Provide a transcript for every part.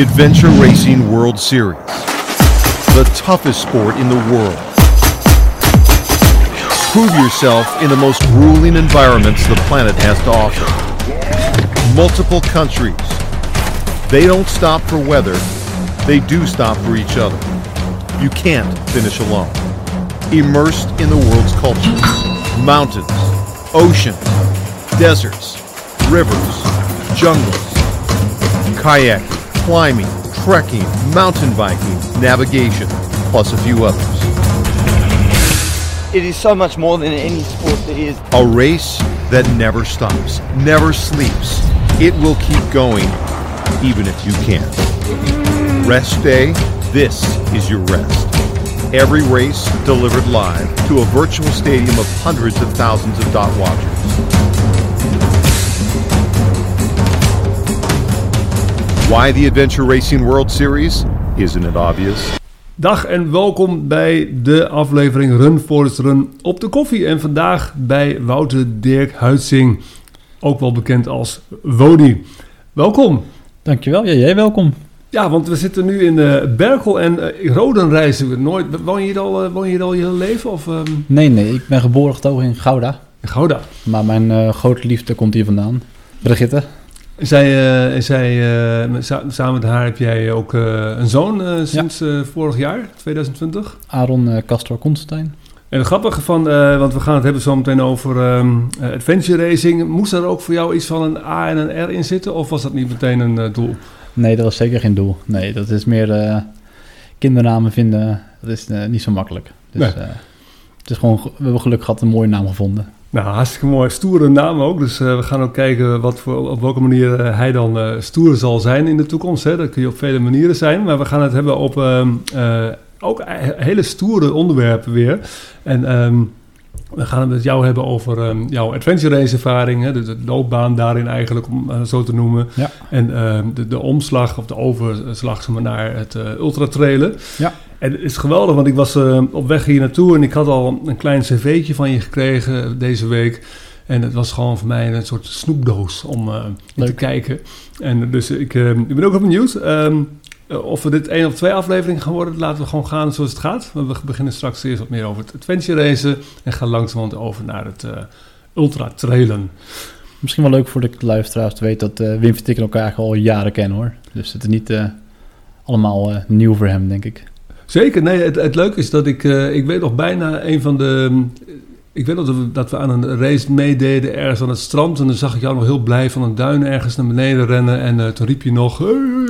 Adventure Racing World Series. The toughest sport in the world. Prove yourself in the most grueling environments the planet has to offer. Multiple countries. They don't stop for weather, they do stop for each other. You can't finish alone. Immersed in the world's cultures mountains, oceans, deserts, rivers, jungles, kayaking, climbing, trekking, mountain biking, navigation, plus a few others. It is so much more than any sport there is. A race that never stops, never sleeps. It will keep going, even if you can't. Rest day, this is your rest. Every race delivered live to a virtual stadium of hundreds of thousands of dot watchers. Why the Adventure Racing World Series? Isn't it obvious? Dag en welkom bij de aflevering Run Forest Run op de koffie. En vandaag bij Wouter Dirk Huitzing, ook wel bekend als Wodi. Welkom. Dankjewel, ja, jij welkom. Ja, want we zitten nu in uh, Berkel en uh, Roden reizen we nooit. Woon je hier al, uh, woon je hier al je hele leven? Of, um... Nee, nee, ik ben geboren getogen in Gouda. In Gouda? Maar mijn grote liefde komt hier vandaan. Brigitte. Zij, zij, samen met haar heb jij ook een zoon sinds ja. vorig jaar, 2020? Aaron Castor Constantijn. En het grappige van, want we gaan het hebben zo meteen over um, adventure racing. Moest er ook voor jou iets van een A en een R in zitten? Of was dat niet meteen een doel? Nee, dat was zeker geen doel. Nee, dat is meer uh, kindernamen vinden. Dat is uh, niet zo makkelijk. Dus nee. uh, het is gewoon, we hebben geluk gehad een mooie naam gevonden. Nou, hartstikke mooi. Stoere naam ook. Dus we gaan ook kijken wat voor, op welke manier hij dan stoer zal zijn in de toekomst. Hè. Dat kun je op vele manieren zijn. Maar we gaan het hebben op ook hele stoere onderwerpen weer. En... Um, we gaan het met jou hebben over um, jouw adventure race ervaring, hè, de, de, loopbaan daarin eigenlijk, om uh, zo te noemen. Ja. En uh, de, de omslag of de overslag zeg maar, naar het uh, ultratrailen. Ja. En het is geweldig, want ik was op weg hier naartoe en ik had al een klein cv'tje van je gekregen deze week. En het was gewoon voor mij een soort snoepdoos om te kijken. En dus ik, ik ben ook benieuwd. Um, uh, of we dit één of twee afleveringen gaan worden, laten we gewoon gaan zoals het gaat. We beginnen straks eerst wat meer over het adventure racen en gaan langzamerhand over naar het uh, ultra trailen. Misschien wel leuk voor de luisteraars te weten dat uh, Wim Vertikken elkaar eigenlijk al jaren kennen hoor. Dus het is niet allemaal nieuw voor hem, denk ik. Zeker, nee, het, het leuke is dat ik, ik weet nog bijna een van de ik weet dat we, dat we aan een race meededen ergens aan het strand. En dan zag ik jou nog heel blij van een duin ergens naar beneden rennen. En uh, toen riep je nog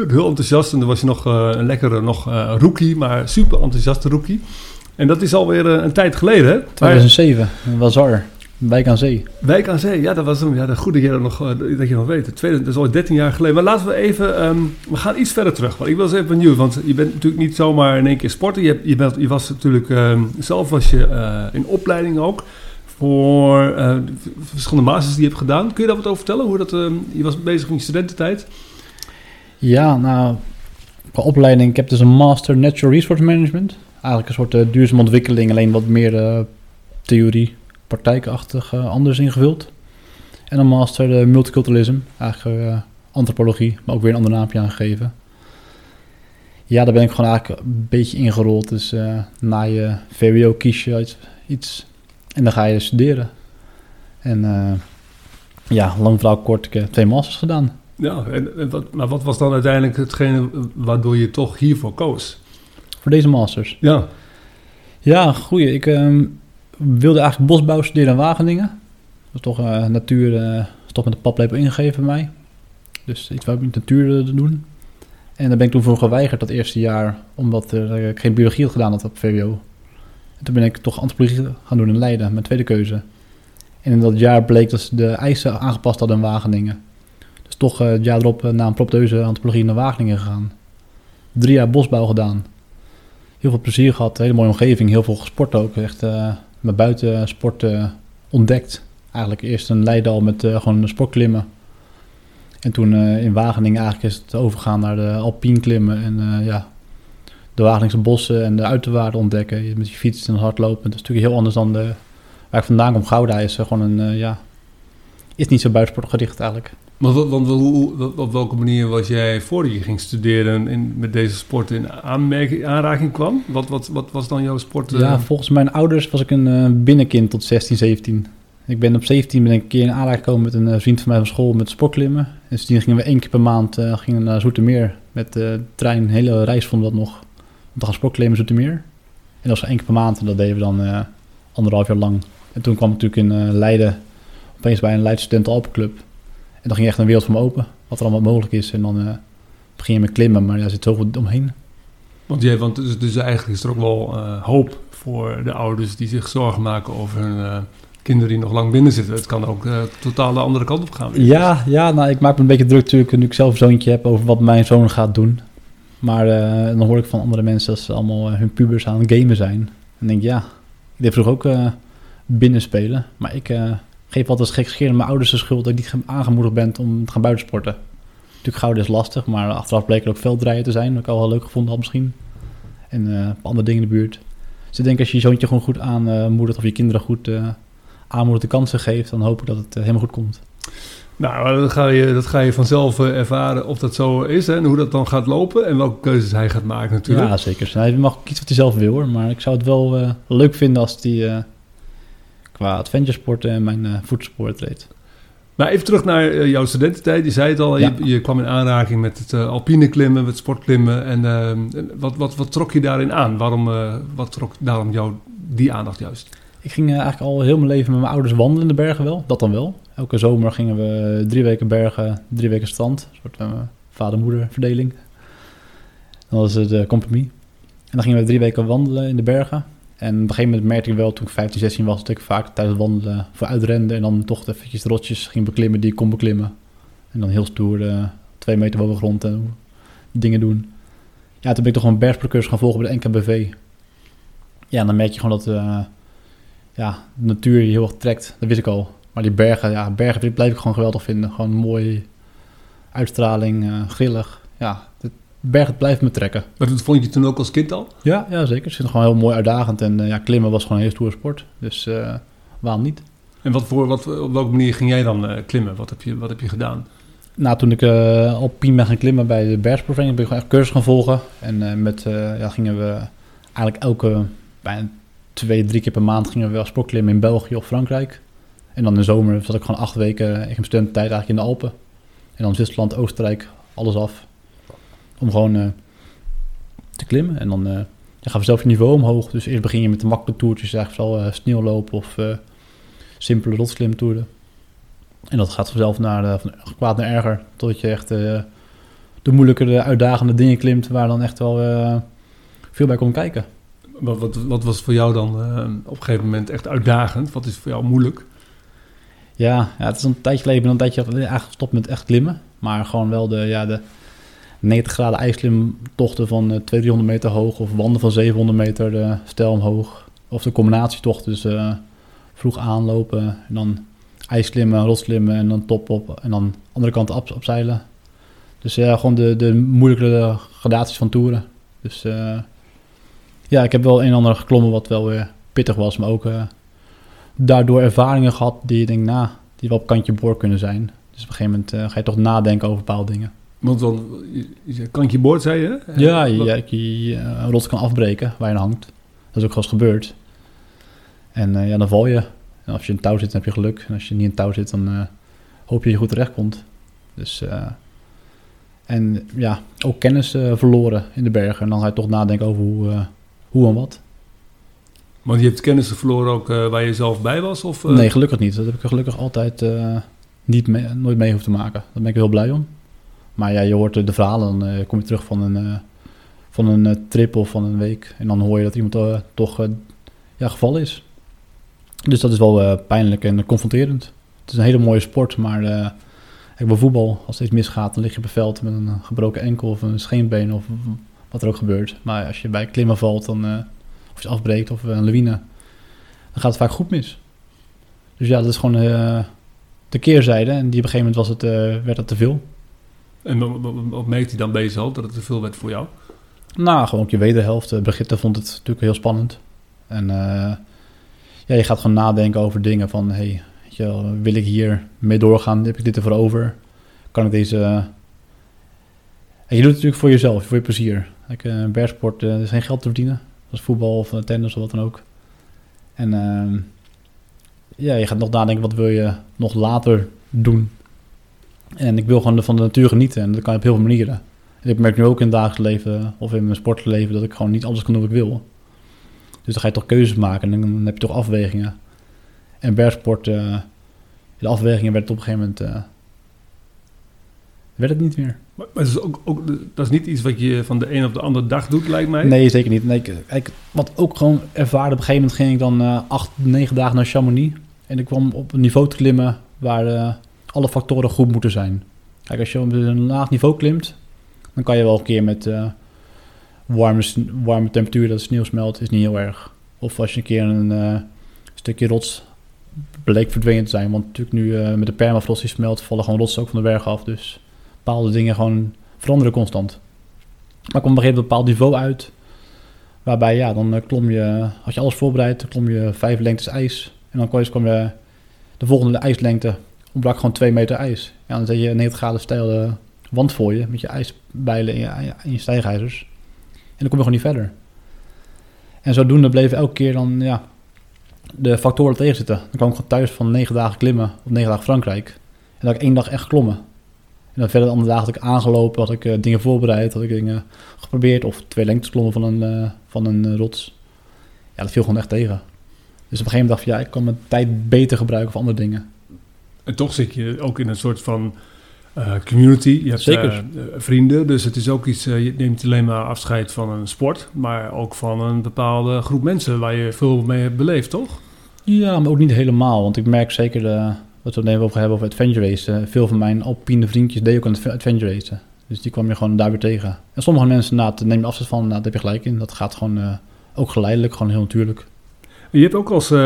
heel enthousiast. En dan was je nog uh, een lekkere nog, uh, rookie, maar super enthousiaste rookie. En dat is alweer een tijd geleden, hè? 2007, Wazar. Wijk aan Zee. Wijk aan Zee, ja, dat was hem. Ja, goed dat je dat nog, dat je nog weet. Tweede, dat is al 13 jaar geleden. Maar laten we even, um, we gaan iets verder terug. Want ik was even benieuwd, want je bent natuurlijk niet zomaar in één keer sporten. Je, je, bent, je was natuurlijk, um, zelf was je uh, in opleiding ook. Voor uh, verschillende masters die je hebt gedaan. Kun je daar wat over vertellen? Hoe dat, uh, je was bezig in je studententijd? Ja, nou, qua opleiding, ik heb dus een Master Natural Resource Management. Eigenlijk een soort duurzame ontwikkeling, alleen wat meer theorie, praktijkachtig anders ingevuld. En een Master Multiculturalism, eigenlijk antropologie, maar ook weer een ander naampje aangegeven. Ja, daar ben ik gewoon eigenlijk een beetje ingerold. Dus na je VWO kies je uit iets en dan ga je studeren. En ja, lang verhaal kort, ik heb twee masters gedaan. Ja, en, wat, maar wat was dan uiteindelijk hetgene waardoor je toch hiervoor koos? Voor deze masters? Ja. Ja, goeie. Ik um, wilde eigenlijk bosbouw studeren in Wageningen. Dat is toch uh, natuur, is toch met de paplepel ingegeven bij mij. Dus iets wat ik met natuur te doen. En daar ben ik toen voor geweigerd dat eerste jaar, omdat ik geen biologie had gedaan had op VWO. En toen ben ik toch antropologie gaan doen in Leiden, mijn tweede keuze. En in dat jaar bleek dat ze de eisen aangepast hadden in Wageningen. Dus toch het jaar erop na een propteuze antropologie naar Wageningen gegaan. Drie jaar bosbouw gedaan. Heel veel plezier gehad, hele mooie omgeving, heel veel gesport ook. Echt uh, mijn buitensport ontdekt. Eigenlijk eerst een Leiden met gewoon sportklimmen. En toen in Wageningen eigenlijk is het overgaan naar de alpien klimmen. En ja, de Wageningse bossen en de uiterwaarden ontdekken. Met je fiets en hardlopen. Dat is natuurlijk heel anders dan de, waar ik vandaan kom. Gouda is gewoon een, ja, is niet zo buitensportgericht eigenlijk. Want, wat- want hoe, op welke manier was jij voordat je ging studeren in, met deze sport in aanmerking, aanraking kwam? Wat, wat, wat was dan jouw sport? eh? Ja, volgens mijn ouders was ik een eh, binnenkind tot 16, 17. Ik ben op 17 ben ik een keer in aanraking gekomen met een eh, vriend van mij van school met sportklimmen. En sindsdien gingen we één keer per maand eh, gingen naar Zoetermeer met de trein. Een hele reis vonden we dat nog. Om te gaan sportklimmen in Zoetermeer. En dat was één keer per maand en dat deden we dan eh, anderhalf jaar lang. En toen kwam ik natuurlijk in eh, Leiden opeens bij een Leidse Studenten Alpenclub. Dan ging echt een wereld voor me open. Wat er allemaal mogelijk is. En dan eh, begin je met klimmen, maar ja, er zit zoveel omheen. Want, jij, want dus, dus eigenlijk is er ook wel eh, hoop voor de ouders die zich zorgen maken over hun eh, kinderen die nog lang binnen zitten. Het kan ook totaal de andere kant op gaan. weer. Ja, ja nou, ik maak me een beetje druk natuurlijk nu ik zelf een zoontje heb over wat mijn zoon gaat doen. Maar dan hoor ik van andere mensen dat ze allemaal hun pubers aan het gamen zijn. En denk ik, ja, ik deed vroeger ook binnen spelen. Maar ik geef altijd gekscherend mijn ouders de schuld dat ik niet ge- aangemoedigd ben om te gaan buitensporten. Natuurlijk gouden is lastig, maar achteraf bleek er ook veldrijden te zijn. Wat ik al wel leuk gevonden had misschien. En op andere dingen in de buurt. Dus ik denk als je je zoontje gewoon goed aanmoedigt of je kinderen goed eh aanmoedigt de kansen geeft, dan hoop ik dat het eh, helemaal goed komt. Nou, dat ga, je, dat ga je vanzelf ervaren of dat zo is hè, en hoe dat dan gaat lopen en welke keuzes hij gaat maken natuurlijk. Ja, zeker. Hij mag kiezen wat hij zelf wil hoor. Maar ik zou het wel leuk vinden als hij qua adventure sporten en mijn voetsport reed. Maar even terug naar eh, jouw studententijd. Je zei het al, Ja. je, je kwam in aanraking met het eh, alpine klimmen, met sportklimmen. En eh, en wat, wat, wat trok je daarin aan? Waarom, eh, wat trok daarom jou die aandacht juist? Ik ging eigenlijk al heel mijn leven met mijn ouders wandelen in de bergen wel. Dat dan wel. Elke zomer gingen we drie weken bergen, drie weken strand. Een soort vader-moeder verdeling. Dat was het compromis. En dan gingen we drie weken wandelen in de bergen. En op een gegeven moment merkte ik wel, toen ik 15, 16 was, dat ik vaak tijdens het wandelen voor uitrende. En dan toch eventjes rotjes ging beklimmen die ik kon beklimmen. En dan heel stoer eh, twee meter boven grond en dingen doen. Ja, toen ben ik toch gewoon bergparcours gaan volgen bij de NKBV. Ja, dan merk je gewoon dat eh, ja, de natuur je heel erg trekt. Dat wist ik al. Maar die bergen, ja, bergen blijf ik gewoon geweldig vinden. Gewoon mooi uitstraling, eh, grillig. Ja, de bergen blijven me trekken. Maar dat vond je toen ook als kind al? Ja, ja zeker. Het is gewoon heel mooi uitdagend. En eh, ja, klimmen was gewoon een heel stoere sport. Dus eh, waarom niet? En wat voor, wat, op welke manier ging jij dan eh, klimmen? Wat heb je, wat heb je gedaan? Nou, toen ik eh alpien ben gaan klimmen bij de bergsprovincie, ben ik gewoon echt cursus gaan volgen. En eh, met, ja, gingen we eigenlijk elke, bijna twee, drie keer per maand gingen we wel sportklimmen in België of Frankrijk. En dan in de zomer zat ik gewoon acht weken in mijn studententijd eigenlijk in de Alpen. En dan Zwitserland, Oostenrijk, alles af. Om gewoon eh, te klimmen. En dan eh gaan we zelf je niveau omhoog. Dus eerst begin je met de makkelijke toertjes, eigenlijk vooral eh, sneeuwlopen of simpele rotsklimtoeren. En dat gaat vanzelf naar van kwaad naar erger. Totdat je echt de moeilijke, de uitdagende dingen klimt. Waar dan echt wel veel bij komt kijken. Wat, wat, wat was voor jou dan op een gegeven moment echt uitdagend? Wat is voor jou moeilijk? Ja, ja, het is een tijdje geleden. Ik ben een tijdje eigenlijk gestopt met echt klimmen. Maar gewoon wel de, ja, de 90 graden ijsklimtochten van eh 200, 300 meter hoog. Of wanden van 700 meter de stijl omhoog. Of de combinatietocht. Dus eh, vroeg aanlopen en dan ijsklimmen, rotsklimmen en dan top op. En dan andere kant op, opzeilen. Dus ja, gewoon de, de moeilijkere gradaties van toeren. Dus eh, ja, ik heb wel een en ander geklommen wat wel weer pittig was. Maar ook eh, daardoor ervaringen gehad die je denkt, nou, die wel op kantje boord kunnen zijn. Dus op een gegeven moment eh, ga je toch nadenken over bepaalde dingen. Want dan, je, je kantje boord, zei je? Ja, je, je, een rots kan afbreken waar je aan hangt. Dat is ook wel eens gebeurd. En eh, ja, dan val je. En als je in touw zit, dan heb je geluk. En als je niet in touw zit, dan eh, hoop je dat je goed terecht komt. Dus, eh, en ja, ook kennis verloren in de bergen. En dan ga je toch nadenken over hoe, hoe en wat. Want je hebt kennis verloren ook waar je zelf bij was? Of, Nee, gelukkig niet. Dat heb ik gelukkig altijd niet mee, nooit mee hoeven te maken. Daar ben ik heel blij om. Maar ja, je hoort de verhalen, dan eh, kom je terug van een, eh, van een eh, trip of van een week. En dan hoor je dat iemand toch ja, gevallen is. Dus dat is wel pijnlijk en confronterend. Het is een hele mooie sport, maar bij voetbal, als het iets misgaat, dan lig je op het veld met een gebroken enkel of een scheenbeen of wat er ook gebeurt. Maar als je bij klimmen valt, dan, of je afbreekt of een lawine, dan gaat het vaak goed mis. Dus ja, dat is gewoon de keerzijde. En die op een gegeven moment was het, werd dat te veel. En wat, merkte je dan bij jezelf dat het te veel werd voor jou? Nou, gewoon ook je wederhelft. Eh, Brigitte vond het natuurlijk heel spannend. En eh, ja, je gaat gewoon nadenken over dingen van... Hey, je wil ik hier mee doorgaan? Heb ik dit ervoor over? kan ik deze... eh, en je doet het natuurlijk voor jezelf, voor je plezier. Kijk, eh, bergsport, eh, er is geen geld te verdienen. Als voetbal of eh, tennis of wat dan ook. En ja, je gaat nog nadenken, wat wil je nog later doen? En ik wil gewoon van de natuur genieten. En dat kan op heel veel manieren. En ik merk nu ook in het dagelijks leven of in mijn sportleven dat ik gewoon niet alles kan doen wat ik wil. Dus dan ga je toch keuzes maken en dan heb je toch afwegingen. En bergsport, de afwegingen werd op een gegeven moment... eh, werd het niet meer. Maar, maar het is ook, ook, dat is niet iets wat je van de een op de andere dag doet, lijkt mij. Nee, zeker niet. Nee, ik, ik, wat ook gewoon ervaarde, op een gegeven moment ging ik dan eh, acht, negen dagen naar Chamonix. En ik kwam op een niveau te klimmen waar eh, alle factoren goed moeten zijn. Kijk, als je op een laag niveau klimt, dan kan je wel een keer met eh, warme, warme temperatuur dat sneeuw smelt, is niet heel erg. Of als je een keer een eh, stukje rots bleek verdwenen te zijn. Want natuurlijk nu eh, met de permafrost die smelt, vallen gewoon rotsen ook van de berg af. Dus bepaalde dingen gewoon veranderen constant. Maar kwam op een gegeven bepaald niveau uit. Waarbij, ja, dan klom je, had je alles voorbereid, dan klom je vijf lengtes ijs. En dan kwam kwam je de volgende ijslengte, ontbrak gewoon twee meter ijs. Ja, dan zet je een 90 graden steile wand voor je, met je ijsbijlen en je, en je stijgijzers. En dan kom je gewoon niet verder. En zodoende bleven elke keer dan, ja, de factoren tegen zitten. Dan kwam ik gewoon thuis van negen dagen klimmen, op negen dagen Frankrijk. En had ik één dag echt geklommen. En dan verder de andere dagen had ik aangelopen, had ik eh, dingen voorbereid, had ik dingen geprobeerd. Of twee lengtes klommen van een, eh, van een eh, rots. Ja, dat viel gewoon echt tegen. Dus op een gegeven moment dacht ik, ja, ik kan mijn tijd beter gebruiken voor andere dingen. En toch zit je ook in een soort van eh, community. Je hebt Zeker. eh, eh, vrienden, dus het is ook iets... je neemt alleen maar afscheid van een sport... maar ook van een bepaalde groep mensen... waar je veel mee hebt beleefd, toch? Ja, maar ook niet helemaal. Want ik merk zeker, de, wat we het even over hebben over adventure racen. Veel van mijn alpine vriendjes deden ook aan het adventure racen. Dus die kwam je gewoon daar weer tegen. En sommige mensen, nou, daar neem je afstand van, nou, daar heb je gelijk in. Dat gaat gewoon ook geleidelijk, gewoon heel natuurlijk. Je hebt ook als... eh,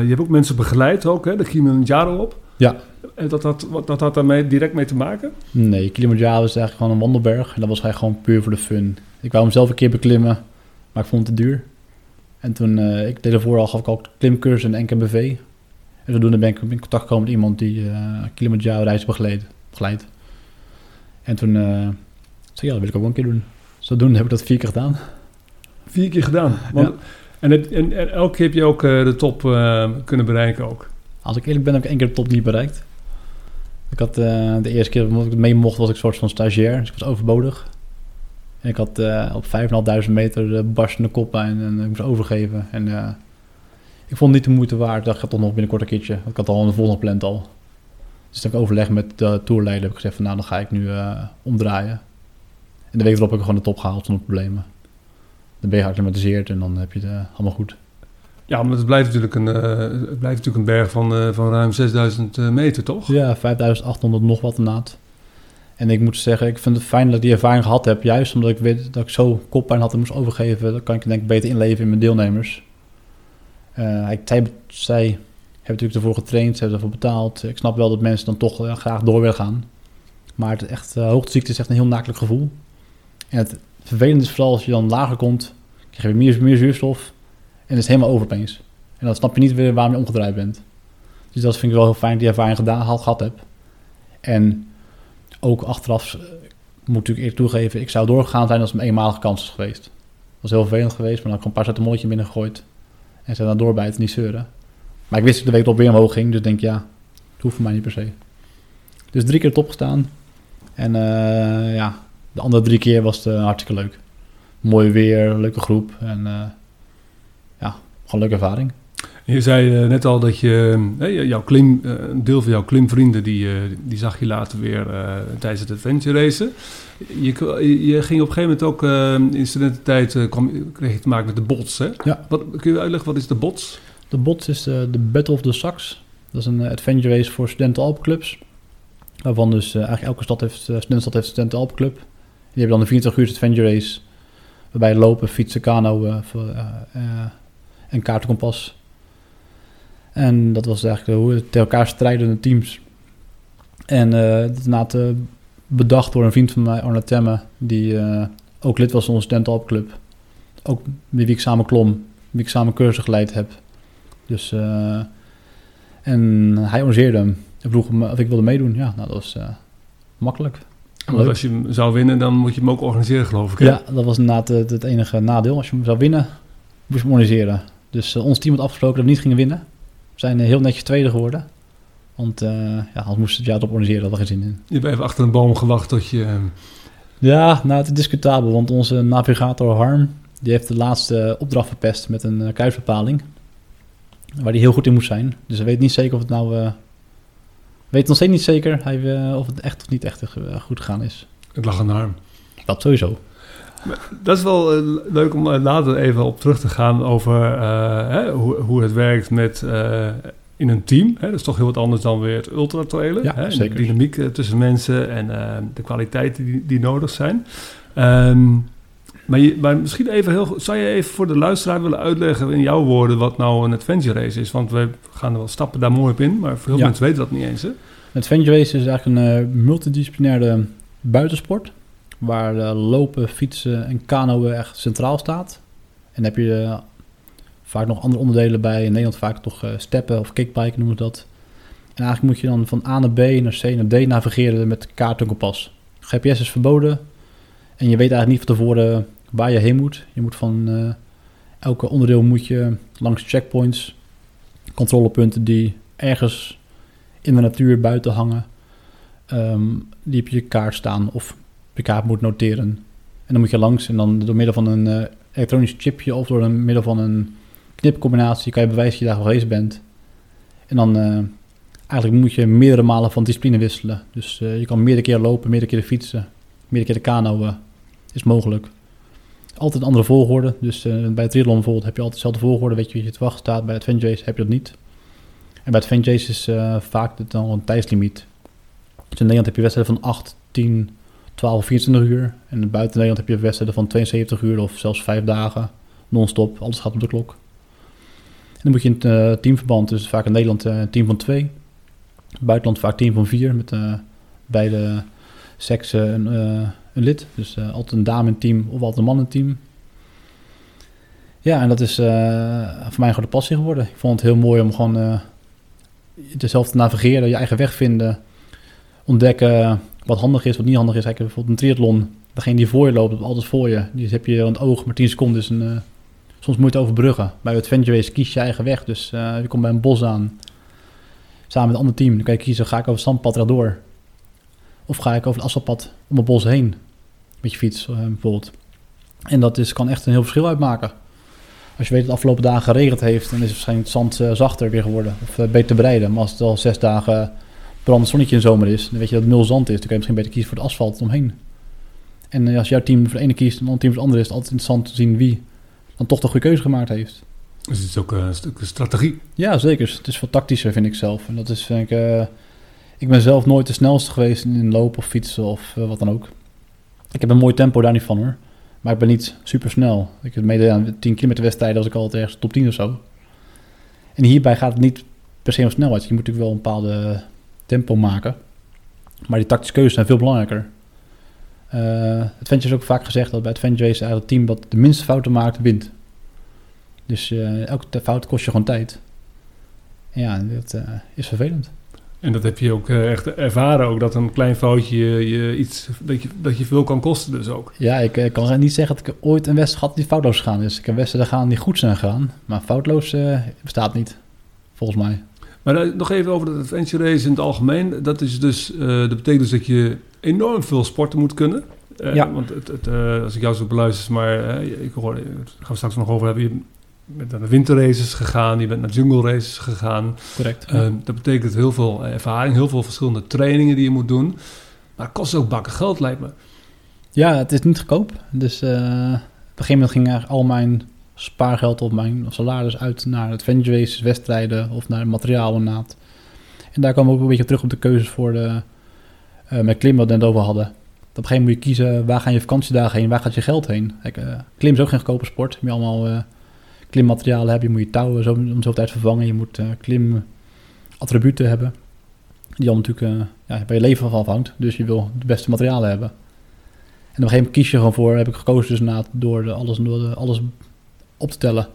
je hebt ook mensen begeleid ook, hè? De Kilimanjaro op. Ja. En dat had, wat, dat had daarmee direct mee te maken? Nee, Kilimanjaro is eigenlijk gewoon een wandelberg. En dat was eigenlijk gewoon puur voor de fun. Ik wou hem zelf een keer beklimmen, maar ik vond het te duur. En toen, eh, ik deed ervoor al, gaf ik al klimcursus en NKBV. En zodoende ben ik in contact gekomen met iemand die eh Kilimanjaro reis begeleidt. begeleidt. En toen zei ik, ja, dat wil ik ook wel een keer doen. Zodoende heb ik dat vier keer gedaan. Vier keer gedaan. Want, Ja. En, het, en, elke keer heb je ook eh, de top eh, kunnen bereiken ook. Als ik eerlijk ben, heb ik één keer de top niet bereikt. Ik had eh, de eerste keer dat ik mee mocht, was ik een soort van stagiair. Dus ik was overbodig. En ik had op 5.500 meter de barstende koppijn en ik moest overgeven. En ik vond het niet de moeite waard. Ik dacht, ik ga toch nog binnenkort een keertje. Ik had al een volgende gepland al. Dus toen ik overleg met de tourleider. Heb ik gezegd van, nou, dan ga ik nu omdraaien. En de week erop heb ik gewoon de top gehaald zonder problemen. Dan ben je geacclimatiseerd en dan heb je het eh, allemaal goed. Ja, maar het blijft natuurlijk een, eh, het blijft natuurlijk een berg van, eh, van ruim 6000 eh, meter, toch? Ja, 5800 nog wat inderdaad. En ik moet zeggen, ik vind het fijn dat ik die ervaring gehad heb. Juist omdat ik weet dat ik zo koppijn had en moest overgeven. Dan kan ik denk ik beter inleven in mijn deelnemers. Ik, zij, zij hebben natuurlijk ervoor getraind, ze hebben ervoor betaald. Ik snap wel dat mensen dan toch graag door willen gaan. Maar het echt, hoogteziekte is echt een heel nakelijk gevoel. En het vervelende is vooral als je dan lager komt, krijg je meer, meer zuurstof. En het is helemaal over opeens. En dan snap je niet weer waarom je omgedraaid bent. Dus dat vind ik wel heel fijn, die ervaring gedaan, had, gehad heb. En ook achteraf eh, moet ik eerlijk toegeven, ik zou doorgegaan zijn als het een eenmalige kans was geweest. Dat was heel vervelend geweest, maar dan had ik een paar binnen gegooid. En ze dan doorbijten, niet zeuren. Maar ik wist dat de week erop weer omhoog ging, dus denk ja, het hoeft voor mij niet per se. Dus drie keer top gestaan. En eh, ja, de andere drie keer was het eh, hartstikke leuk. Mooi weer, leuke groep en eh, ja, gewoon leuke ervaring. Je zei eh, net al dat je, jouw klim, een deel van jouw klimvrienden, die, die zag je later weer tijdens het adventure racen. Je, je ging op een gegeven moment ook eh, in studententijd, kwam, kreeg je te maken met de bots, hè? Ja. Wat, kun je uitleggen, wat is de bots? De bots is eh, de Battle of the Sax. Dat is een adventure race voor studenten alpenclubs. Waarvan dus eigenlijk elke stad heeft, uh, studentenstad heeft een studenten alpenclub. Die hebben dan een 24 uur adventure race. Waarbij lopen, fietsen, kano eh, eh, eh, en kaartenkompas. En dat was eigenlijk hoe het tegen elkaar strijdende teams. En dat inderdaad eh, bedacht door een vriend van mij, Arne Temme. Die ook lid was van onze alpenclub. Ook met wie ik samen klom. Wie ik samen cursus geleid heb. Dus, en hij organiseerde hem. Hij vroeg me of ik wilde meedoen. Ja, nou, dat was makkelijk. Want als je hem zou winnen, dan moet je hem ook organiseren, geloof ik. hè? Ja, dat was inderdaad het, het enige nadeel. Als je hem zou winnen, moest je hem organiseren. Dus eh, ons team had afgesproken dat we niet gingen winnen. We zijn eh, heel netjes tweede geworden. Want eh, ja, anders moesten het jaar erop organiseren, hadden we geen zin in. Je hebt even achter een boom gewacht tot je... ehm, Ja, nou, het is discutabel, want onze navigator Harm... die heeft de laatste opdracht verpest met een kruisbepaling. Waar hij heel goed in moest zijn. Dus we weten niet zeker of het nou... eh weet nog steeds niet zeker hij, eh, of het echt of niet echt eh, goed gegaan is. het lag aan de arm. Dat sowieso. Dat is wel eh, leuk om eh, later even op terug te gaan over eh, hè, hoe, hoe het werkt met, eh, in een team. Hè. Dat is toch heel wat anders dan weer het ultratrailen. Ja, hè. zeker. De dynamiek eh, tussen mensen en eh, de kwaliteiten die, die nodig zijn. Ehm, maar, je, maar misschien even heel goed, zou je even voor de luisteraar willen uitleggen in jouw woorden wat nou een adventure race is? Want we gaan er wel stappen daar mooi op in, maar veel Ja. mensen weten dat niet eens. Hè? Het Adventure Race is eigenlijk een eh, multidisciplinaire buitensport. Waar eh, lopen, fietsen en kanoën echt centraal staat. En dan heb je eh, vaak nog andere onderdelen bij. In Nederland vaak toch steppen of kickbiken noemen ze dat. En eigenlijk moet je dan van A naar B naar C naar D navigeren met kaart en kompas. GPS is verboden. En je weet eigenlijk niet van tevoren waar je heen moet. Je moet van eh, elke onderdeel moet je langs checkpoints, controlepunten die ergens in de natuur buiten hangen. ehm, die op je kaart staan of je kaart moet noteren. En dan moet je langs en dan door middel van een eh, elektronisch chipje of door middel van een knipcombinatie kan je bewijzen dat je daar geweest bent. En dan eh, eigenlijk moet je meerdere malen van discipline wisselen. Dus je kan meerdere keren lopen, meerdere keren fietsen, meerdere keren kanoën. Is mogelijk. Altijd andere volgorde. Dus eh, bij het triathlon bijvoorbeeld heb je altijd dezelfde volgorde. Weet je wie je te wachten staat. Bij het Adventure Race heb je dat niet. En bij het Adventure Race is eh, vaak het dan een tijdslimiet. Dus in Nederland heb je wedstrijden van 8, 10, 12, 24 uur. En buiten Nederland heb je wedstrijden van 72 uur of zelfs 5 dagen. Non-stop, alles gaat op de klok. En dan moet je in het eh, teamverband, dus vaak in Nederland een team van 2. Buitenland vaak team van 4 met beide seksen eh, een lid. Dus eh, altijd een dame in team of altijd een man in team. Ja, en dat is eh, voor mij gewoon de passie geworden. Ik vond het heel mooi om gewoon eh jezelf te navigeren, je eigen weg vinden, ontdekken wat handig is, wat niet handig is. Kijk, bijvoorbeeld een triathlon, degene die voor je loopt, altijd voor je. Die heb je aan het oog, maar 10 seconden is een, soms moet je overbruggen. Bij Adventure Race kies je eigen weg, dus je komt bij een bos aan, samen met een ander team. Dan kan je kiezen, ga ik over het zandpad rechtdoor? Of ga ik over het asfaltpad om het bos heen? Met je fiets eh, bijvoorbeeld. En dat is, kan echt een heel verschil uitmaken. Als je weet dat het afgelopen dagen geregend heeft, dan is waarschijnlijk het zand eh, zachter weer geworden. Of eh, beter te bereiden. Maar als het al zes dagen brandend zonnetje in de zomer is, dan weet je dat het nul zand is. Dan kan je misschien beter kiezen voor het asfalt omheen. En als jouw team voor de ene kiest en ander team voor de andere, is het altijd interessant te zien wie dan toch de goede keuze gemaakt heeft. Dus het is ook een stuk strategie. Ja, zeker. Het is veel tactischer, vind ik zelf. En dat is, vind ik... ik ben zelf nooit de snelste geweest in lopen of fietsen of wat dan ook. Ik heb een mooi tempo daar niet van, hoor. Maar ik ben niet super snel. Ik heb mede aan 10 kilometer wedstrijden als ik altijd ergens top 10 of zo. En hierbij gaat het niet per se om snelheid. Je moet natuurlijk wel een bepaalde tempo maken. Maar die tactische keuzes zijn veel belangrijker. Eh Adventure is ook vaak gezegd dat bij Adventure Race het team dat de minste fouten maakt, wint. Dus eh, elke fout kost je gewoon tijd. En ja, dat eh, is vervelend. En dat heb je ook eh, echt ervaren, ook dat een klein foutje je, je iets, dat je, dat je veel kan kosten dus ook. Ja, ik eh, kan niet zeggen dat ik ooit een wedstrijd had die foutloos gegaan is. Ik heb wedstrijden gegaan die goed zijn gegaan. Maar foutloos eh, bestaat niet, volgens mij. Maar nog even over de adventure race in het algemeen. Dat, is dus, eh, dat betekent dus dat je enorm veel sporten moet kunnen. Eh, Ja. Want het, het, als ik jou zo beluister, maar ik hoor, daar gaan we straks nog over hebben. Je bent naar de winterraces gegaan, je bent naar jungle races gegaan. Correct. Eh, dat betekent heel veel ervaring, heel veel verschillende trainingen die je moet doen. Maar het kost ook bakken geld, lijkt me. Ja, het is niet goedkoop. Dus eh, op een gegeven moment ging eigenlijk al mijn spaargeld of mijn salaris uit naar adventure races, wedstrijden of naar materiaal inderdaad. En daar kwam ook een beetje terug op de keuzes voor de, eh, met klimmen wat we net over hadden. Op een gegeven moment moet je kiezen waar gaan je vakantiedagen heen, waar gaat je geld heen. Kijk, eh, klim is ook geen goedkope sport. Je moet allemaal eh, klimmaterialen hebben, je moet je touwen zo, om zoveel tijd vervangen, je moet eh klimattributen hebben. Die al natuurlijk eh, ja, bij je leven van afhangt. Dus je wil de beste materialen hebben. En op een gegeven moment kies je gewoon voor, heb ik gekozen dus inderdaad door, de, alles, door de, alles op te tellen.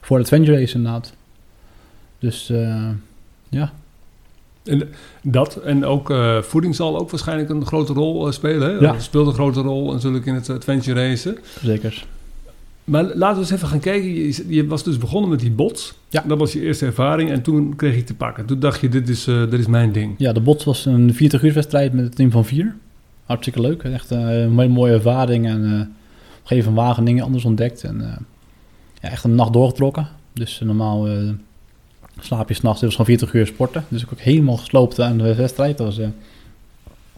Voor de adventure race inderdaad. Dus eh, ja, En dat en ook voeding zal ook waarschijnlijk een grote rol spelen. Hè? Ja. Speelt een grote rol natuurlijk in het adventure racen. Zeker. Maar laten we eens even gaan kijken. Je, je was dus begonnen met die bots. Ja. Dat was je eerste ervaring en toen kreeg je te pakken. Toen dacht je, dit is, dit is mijn ding. Ja, de bots was een 40 uur wedstrijd met een team van vier. Hartstikke leuk. Echt eh, een hele mooie ervaring. En eh, op een gegeven moment Wageningen anders ontdekt. En ja, echt een nacht doorgetrokken. Dus normaal slaap je s'nachts. Dit was gewoon 40 uur sporten. Dus ik ook helemaal gesloopt aan de wedstrijd. Dat was,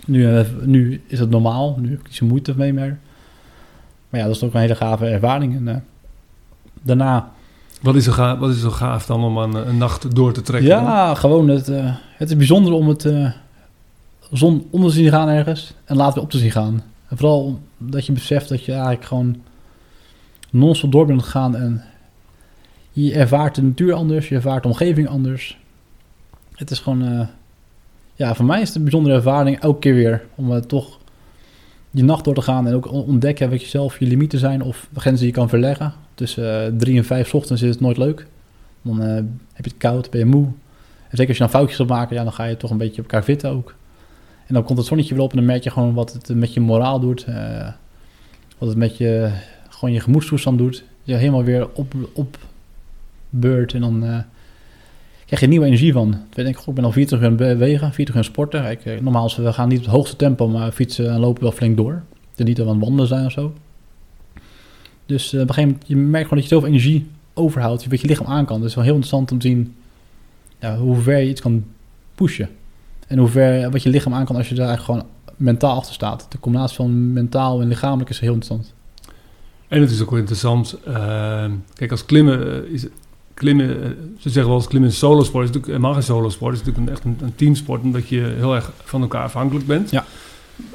nu, nu is het normaal. Nu heb ik niet zo moeite mee meer. Maar ja, dat is ook een hele gave ervaring. En eh, daarna Wat is, er gaaf, wat is er zo gaaf dan om aan eh, een nacht door te trekken? dan? Ja, gewoon het, eh, het is bijzonder om het eh, zon onder te zien gaan ergens en later weer op te zien gaan. En vooral dat je beseft dat je eigenlijk gewoon non-stop door bent gegaan en je ervaart de natuur anders, je ervaart de omgeving anders. Het is gewoon, ja, voor mij is het een bijzondere ervaring elke keer weer om toch je nacht door te gaan en ook on- ontdekken wat je zelf je limieten zijn of grenzen die je kan verleggen. Tussen eh, drie en vijf ochtends is het nooit leuk. Dan eh, heb je het koud, ben je moe. En zeker als je dan foutjes gaat maken, ja, dan ga je toch een beetje op elkaar vitten ook. En dan komt het zonnetje weer op en dan merk je gewoon wat het met je moraal doet. eh, wat het met je, gewoon je gemoedstoestand doet. Je helemaal weer op, op beurt en dan je nieuwe energie van. Ik denk, goh, ik ben al 40 uur bewegen, 40 uur sporten. Kijk, eh, normaal is- we gaan niet op het hoogste tempo, maar fietsen en lopen wel flink door. Is niet aan wandelen zijn of zo. Dus eh, op een gegeven moment, je merkt gewoon dat je zoveel energie overhoudt, je lichaam aan kan. Dus het is wel heel interessant om te zien hoe ver je iets kan pushen. En hoe ver wat je lichaam aan kan als je daar gewoon mentaal achter staat. De combinatie van mentaal en lichamelijk is heel interessant. En het is ook wel interessant. eh, kijk, als klimmen eh, is klimmen, eh, ze zeggen wel eens klimmen is een solosport. is natuurlijk helemaal geen solosport. Het is natuurlijk een, echt een, een teamsport, omdat je heel erg van elkaar afhankelijk bent. Ja.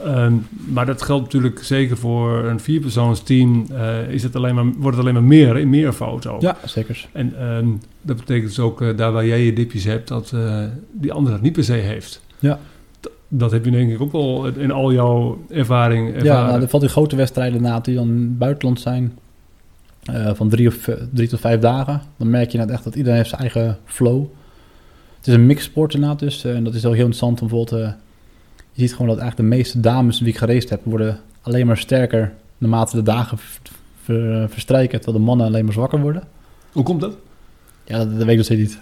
Ehm, maar dat geldt natuurlijk zeker voor een vierpersoonsteam. eh is het alleen maar, wordt het alleen maar meer, in meervoud ook. Ja, zeker. En ehm, dat betekent dus ook, eh, daar waar jij je dipjes hebt, dat eh, die ander dat niet per se heeft. Ja. D- dat heb je denk ik ook wel in al jouw ervaring Ja, ervaren. nou, er valt die grote wedstrijden na die dan buitenland zijn. Eh, van drie, of, eh, drie tot vijf dagen. Dan merk je net echt dat iedereen heeft zijn eigen flow. Het is een mixsport inderdaad dus. eh, en dat is ook heel interessant. om Bijvoorbeeld, je ziet gewoon dat eigenlijk de meeste dames die ik geraced heb... worden alleen maar sterker naarmate de dagen ver- ver- verstrijken... terwijl de mannen alleen maar zwakker worden. Hoe komt dat? Ja, dat, dat weet ik nog steeds niet.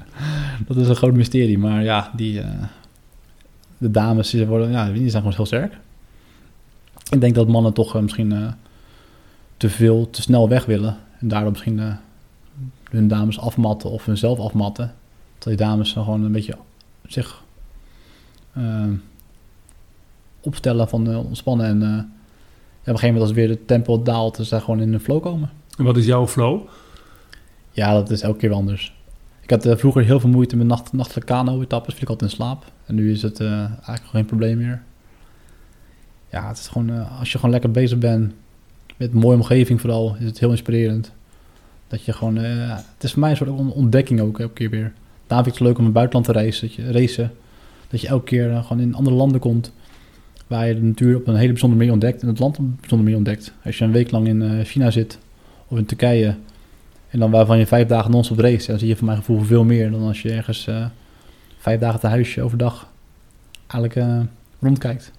dat is een groot mysterie. Maar ja, die, de dames die worden, ja, die zijn gewoon heel sterk. Ik denk dat mannen toch misschien te veel, te snel weg willen. En daardoor misschien eh, hun dames afmatten of hunzelf afmatten. Dat die dames dan gewoon een beetje zich eh, opstellen van ontspannen. En eh, ja, op een gegeven moment als weer de tempo daalt, dus daar gewoon in een flow komen. En wat is jouw flow? Ja, dat is elke keer anders. Ik had vroeger heel veel moeite met nacht, nachtelijke kano-etappes. Viel ik altijd in slaap. En nu is het eigenlijk geen probleem meer. Ja, het is gewoon... als je gewoon lekker bezig bent... Met een mooie omgeving vooral... Is het heel inspirerend. Dat je gewoon... eh, het is voor mij een soort on- ontdekking ook elke keer weer. Daarom vind ik het leuk om in het buitenland te racen. Dat je, racen, dat je elke keer eh, gewoon in andere landen komt... Waar je de natuur op een hele bijzondere manier ontdekt. En het land op een bijzondere manier ontdekt. Als je een week lang in eh, China zit... Of in Turkije... En dan waarvan je vijf dagen non-stop race. Dan zie je voor mijn gevoel veel meer dan als je ergens vijf dagen te huisje overdag eigenlijk rondkijkt.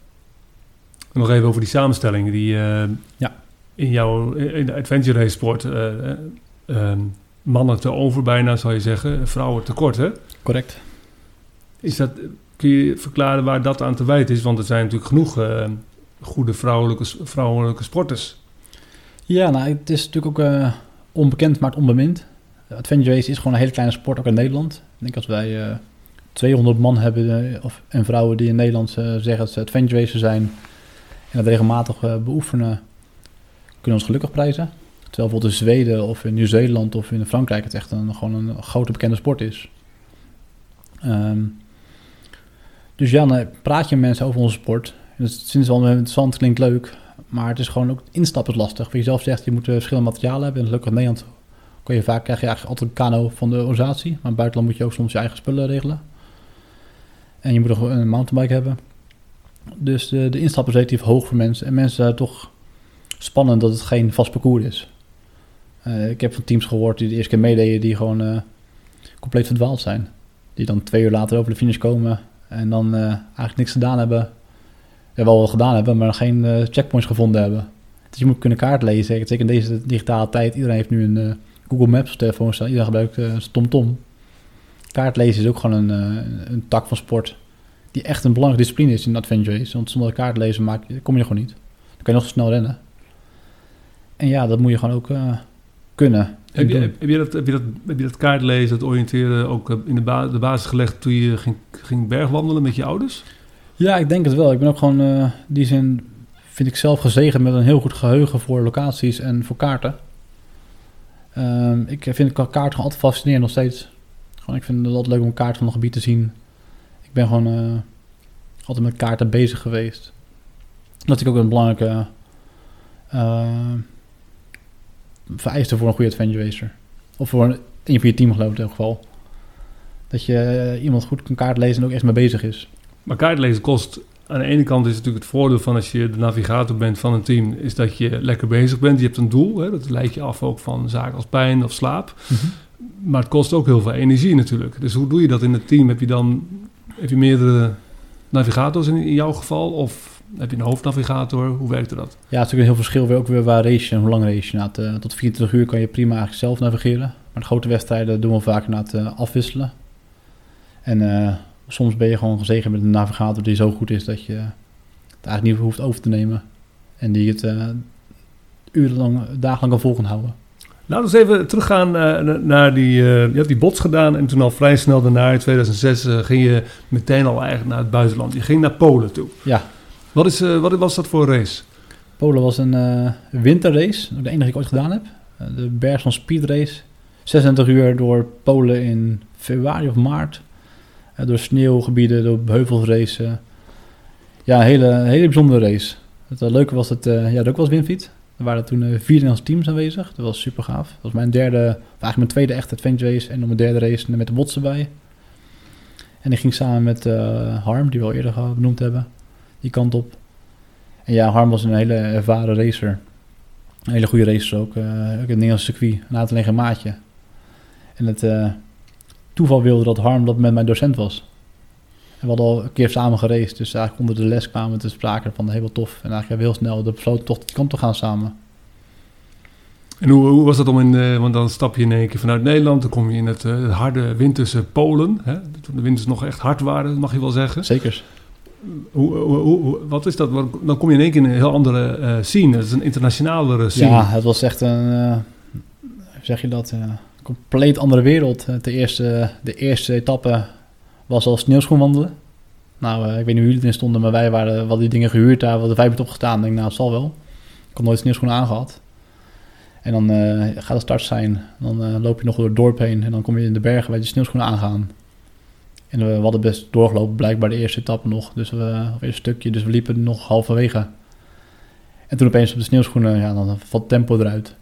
Nog even over die samenstelling die Ja. In jouw in de adventure race sport eh, eh, ehm, mannen te over bijna zou je zeggen, vrouwen tekort hè? Correct. Is dat, kun je verklaren waar dat aan te wijten is? Want er zijn natuurlijk genoeg eh, goede vrouwelijke, vrouwelijke sporters. Ja, nou, het is natuurlijk ook eh, onbekend, maar het onbemind. Adventure race is gewoon een hele kleine sport, ook in Nederland. Ik denk als wij eh 200 man hebben, of, en vrouwen die in Nederland zeggen dat ze adventure racer zijn... en dat regelmatig beoefenen, kunnen ons gelukkig prijzen. Terwijl bijvoorbeeld in Zweden of in Nieuw-Zeeland of in Frankrijk... het echt een, gewoon een grote bekende sport is. Ehm, dus ja, praat je met mensen over onze sport. En dat is wel interessant, klinkt leuk... Maar het is gewoon ook instappen lastig. Wat je zelf zegt, je moet eh, verschillende materialen hebben. En gelukkig in Nederland kun je vaak, krijg je eigenlijk altijd een kano van de organisatie. Maar in het buitenland moet je ook soms je eigen spullen regelen. En je moet ook een mountainbike hebben. Dus de, de instap is relatief hoog voor mensen. En mensen zijn toch spannend dat het geen vast parcours is. Eh, ik heb van teams gehoord die de eerste keer meededen die gewoon eh, compleet verdwaald zijn. Die dan twee uur later over de finish komen en dan eh, eigenlijk niks gedaan hebben. Ja, wel wat gedaan hebben, maar geen checkpoints gevonden hebben. Dus je moet kunnen kaart lezen. Zeker in deze digitale tijd. Iedereen heeft nu een Google Maps op telefoon staan. Iedereen gebruikt TomTom. Kaart lezen is ook gewoon een, een tak van sport. Die echt een belangrijke discipline is in adventure race. Want zonder kaart lezen maak, kom je gewoon niet. Dan kan je nog zo snel rennen. En ja, dat moet je gewoon ook eh, kunnen. Heb je, heb, heb je dat, heb, je dat, heb je dat kaartlezen, dat oriënteren ook eh, in de, ba- de basis gelegd toen je ging, ging bergwandelen met je ouders? Ja, ik denk het wel. Ik ben ook gewoon, in die zin, vind ik zelf gezegend met een heel goed geheugen voor locaties en voor kaarten. Ehm, ik vind kaart gewoon altijd fascinerend nog steeds. Gewoon, ik vind het altijd leuk om een kaart van een gebied te zien. Ik ben gewoon altijd met kaarten bezig geweest. Dat ik ook een belangrijke vereiste voor een goede adventure racer. Of voor een, een van je team geloof ik in ieder geval. Dat je eh, iemand goed kan kaart lezen en ook echt mee bezig is. Maar kaartlezen kost... Aan de ene kant is het natuurlijk het voordeel van als je de navigator bent van een team... is dat je lekker bezig bent. Je hebt een doel. Hè? Dat leidt je af ook van zaken als pijn of slaap. Maar het kost ook heel veel energie natuurlijk. Dus hoe doe je dat in het team? Heb je dan heb je meerdere navigators in, in jouw geval? Of heb je een hoofdnavigator? Hoe werkt dat? Ja, het is natuurlijk een heel verschil weer ook weer waar race je en hoe lang race je. Na het, eh, tot 24 uur kan je prima eigenlijk zelf navigeren. Maar de grote wedstrijden doen we vaak na het eh, afwisselen. En eh, soms ben je gewoon gezegend met een navigator die zo goed is dat je het eigenlijk niet hoeft over te nemen. En die het urenlang, dagenlang kan vol gaan houden. Laten we eens even teruggaan na- naar die... je hebt die bots gedaan en toen al vrij snel daarna in 2006 eh, ging je meteen al eigenlijk naar het buitenland. Je ging naar Polen toe. Ja, Wat, is, eh, wat was dat voor race? Polen was een eh, winterrace, de enige die ik ooit gedaan heb. Eh, de Bergson Speed Race. 26 uur door Polen in februari of maart. Door sneeuwgebieden, door heuvels racen. Ja, een hele, hele bijzondere race. Het leuke was dat, ja, dat ook was Winfiet. Er waren toen vier Nederlandse teams aanwezig. Dat was super gaaf. Dat was mijn derde, eigenlijk mijn tweede echte adventure race. En dan mijn derde race met de bots erbij. En ik ging samen met Harm, die we al eerder benoemd hebben, die kant op. En ja, Harm was een hele ervaren racer. Een hele goede racer ook. eh ook in het Nederlandse circuit. Een alleen geen maatje. En het eh, toeval wilde dat Harm dat met mijn docent was. En we hadden al een keer samen geraced. Dus eigenlijk onder de les kwamen we te sprake van heel tof. En eigenlijk hebben we heel snel de besloten toch die kant te gaan samen. En hoe, hoe was dat om in... want dan stap je in één keer vanuit Nederland. Dan kom je in het, eh, het harde winterse Polen. Hè? Toen de winters nog echt hard waren, mag je wel zeggen. Zeker. Wat is dat? Dan kom je in één keer in een heel andere eh, scene. Het is een internationalere scene. Ja, het was echt een, eh, zeg je dat, eh, compleet andere wereld. De eerste, de eerste etappe was al sneeuwschoenwandelen. Nou, eh, ik weet niet hoe jullie erin stonden, maar wij waren, hadden die dingen gehuurd daar, we hadden vijf opgestaan. Ik denk, nou, het zal wel. Ik had nooit sneeuwschoenen aangehad. En dan gaat de start zijn, dan loop je nog door het dorp heen en dan kom je in de bergen waar je sneeuwschoenen aangaan. En we hadden best doorgelopen, blijkbaar de eerste etappe nog, dus we, of een stukje, dus we liepen nog halverwege. En toen opeens op de sneeuwschoenen, ja, dan valt tempo eruit.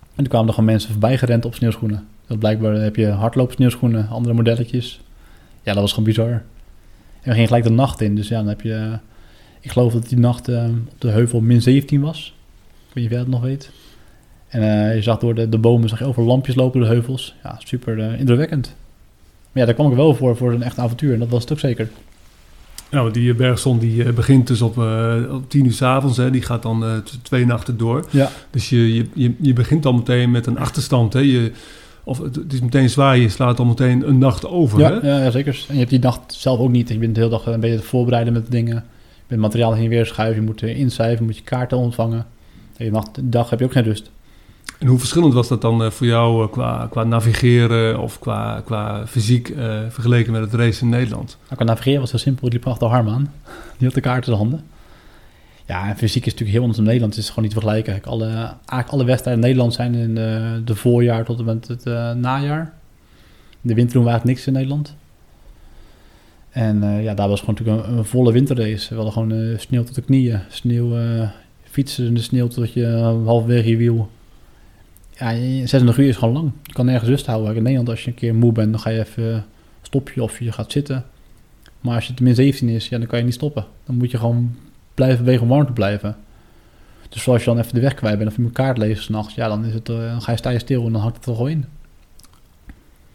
En toen kwamen er gewoon mensen voorbij gerend op sneeuwschoenen. Dat blijkbaar heb je hardloop sneeuwschoenen, andere modelletjes. Ja, dat was gewoon bizar. En we gingen gelijk de nacht in, dus ja, dan heb je... ik geloof dat die nacht eh, op de heuvel min 17 was. Ik weet niet of jij dat nog weet. En eh, je zag door de, de bomen, zag je over lampjes lopen door de heuvels. Ja, super eh, indrukwekkend. Maar ja, daar kwam ik wel voor, voor een echt avontuur. En dat was het ook zeker. Want die eh, bergzon die eh, begint dus op, eh, op tien uur s avonds. Hè. Die gaat dan twee nachten door. Ja. Dus je, je, je, begint dan meteen met een achterstand. Hè. Je, of het, is meteen zwaar, je slaat dan meteen een nacht over. Ja, Hè? ja, zeker. En je hebt die nacht zelf ook niet. Je bent de hele dag een beetje te voorbereiden met dingen. Je bent materiaal heen en weer schuiven. Je moet incijfen, je moet je kaarten ontvangen. En je nacht, de dag heb je ook geen rust. En hoe verschillend was dat dan eh, voor jou eh, qua, qua navigeren of qua, qua fysiek eh, vergeleken met het race in Nederland? Nou, qua navigeren was heel simpel. Ik liep achter Harm aan. Die had de kaart in de handen. Ja, en fysiek is natuurlijk heel anders dan Nederland. Het is gewoon niet te vergelijken. Alle, eigenlijk alle wedstrijden in Nederland zijn in de, voorjaar tot en met het najaar. In de winter doen we eigenlijk niks in Nederland. En ja, daar was gewoon natuurlijk een, volle winterrace. We hadden gewoon sneeuw tot de knieën. Sneeuw, fietsen in de sneeuw tot je halverwege je wiel. Ja, je- 26 uur is gewoon lang. Je kan nergens rust houden. In Nederland, als je een keer moe bent, dan ga je even stop je of je gaat zitten. Maar als je min 17 is, ja, dan kan je niet stoppen. Dan moet je gewoon blijven bewegen om warm te blijven. Dus zoals je dan even de weg kwijt bent of je moet kaart lezen s'nachts, ja, dan, is het, eh, dan ga je sta je stil en dan hakt het er gewoon in.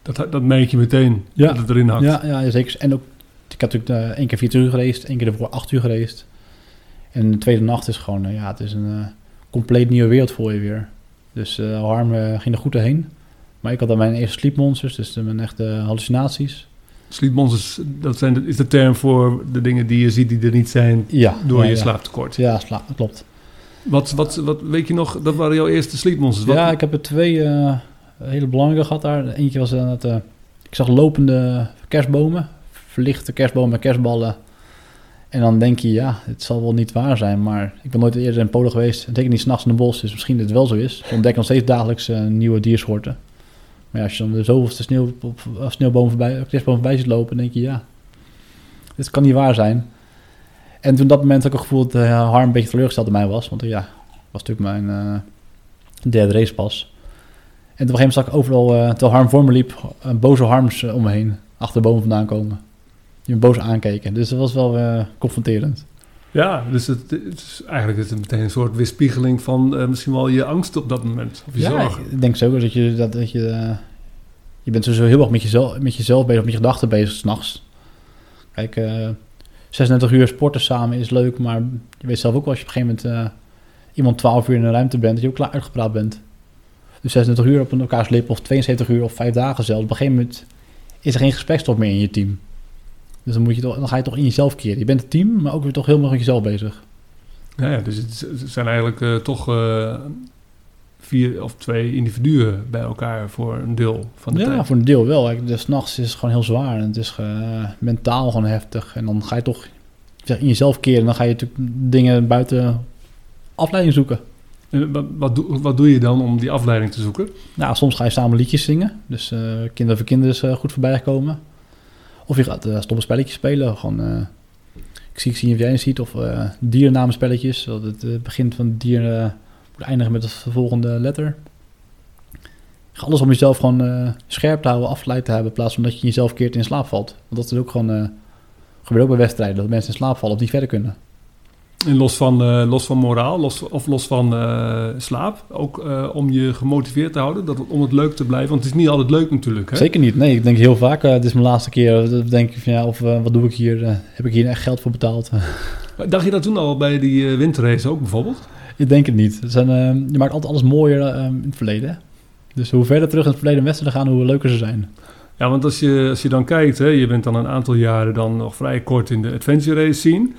Dat, dat merk je meteen, Ja. dat het erin hakt. Ja, ja, zeker. En ook, ik heb natuurlijk eh, één keer 24 uur gereisd, één keer ervoor 8 uur gereisd. En de tweede nacht is gewoon, eh, ja, het is een eh, compleet nieuwe wereld voor je weer. Dus eh Harm eh, ging er goed doorheen. Maar ik had dan mijn eerste sleepmonsters, dus mijn echte hallucinaties. Sleepmonsters, dat zijn, de- is de term voor de dingen die je ziet die er niet zijn Ja. door ja, je ja. slaaptekort. Ja, sla klopt. Wat, wat, wat, weet je nog, dat waren jouw eerste sleepmonsters. Wat, Ja, ik heb er twee eh, hele belangrijke gehad daar. Eentje was dat eh ik zag lopende kerstbomen, verlichte kerstbomen met kerstballen. En dan denk je, ja, het zal wel niet waar zijn, maar ik ben nooit eerder in Polen geweest. En zeker niet s'nachts in het bos, dus misschien dat het wel zo is. Ze ontdekken nog steeds dagelijks eh, nieuwe diersoorten. Maar ja, als je dan de zoveelste sneeuw, sneeuwboom voorbij, voorbij ziet lopen, denk je, ja, dit kan niet waar zijn. En toen op dat moment had ik het gevoel dat eh, Harm een beetje teleurgesteld in mij was. Want eh, ja, was natuurlijk mijn derde race pas. En op een gegeven moment zag ik overal, terwijl Harm voor me liep, boze Harms om me heen. Achter de boom vandaan komen. Die me boos aankeken. Dus dat was wel eh, confronterend. ja, dus het, het is, eigenlijk is het meteen een soort weerspiegeling van eh, misschien wel je angst op dat moment. Of je Ja, zorg. ik denk zo dat je... Dat, dat je, eh, je bent sowieso heel erg met jezelf, met jezelf bezig, met je gedachten bezig s'nachts. Kijk, eh 36 uur sporten samen is leuk, maar je weet zelf ook wel als je op een gegeven moment iemand 12 uur in een ruimte bent, dat je ook klaar uitgepraat bent. Dus 36 uur op elkaars lip of 72 uur of 5 dagen zelfs. Op een gegeven moment is er geen gesprekstof meer in je team. Dus dan, moet je toch, dan ga je toch in jezelf keren. Je bent een team, maar ook weer toch helemaal met jezelf bezig. Ja, ja, dus het, het zijn eigenlijk eh, toch eh, vier of twee individuen bij elkaar voor een deel van de ja, tijd. voor een deel wel. Dus nachts is het gewoon heel zwaar en het is eh, mentaal gewoon heftig. En dan ga je toch zeg, in jezelf keren. En dan ga je natuurlijk dingen buiten afleiding zoeken. En wat, wat, doe, wat doe je dan om die afleiding te zoeken? Nou, soms ga je samen liedjes zingen. Dus Kinderen voor Kinderen is goed voorbij gekomen. Of je gaat eh stomme spelletjes spelen. Gewoon, eh, ik, zie, ik zie of jij het ziet. Of eh diernamenspelletjes. Dat het begint van dier moet eindigen met de volgende letter. Ga alles om jezelf gewoon scherp te houden, afgeleid te hebben. In plaats van dat je jezelf keert in slaap valt. Want dat is ook gewoon... gebeurt ook bij wedstrijden. Dat mensen in slaap vallen of niet verder kunnen. En los van, eh, los van moraal los, of los van eh, slaap, ook eh, om je gemotiveerd te houden, dat, om het leuk te blijven. Want het is niet altijd leuk natuurlijk. Hè? Zeker niet. Nee, ik denk heel vaak, dit is mijn laatste keer. Dan denk ik van ja, of wat doe ik hier? Heb ik hier echt geld voor betaald? Dacht je dat toen al bij die winterrace ook bijvoorbeeld? ik denk het niet. Het zijn, eh, je maakt altijd alles mooier in het verleden. hè. Dus hoe verder terug in het verleden wedstrijden gaan, hoe leuker ze zijn. Ja, want als je, als je dan kijkt, hè, je bent dan een aantal jaren dan nog vrij kort in de adventure race scene.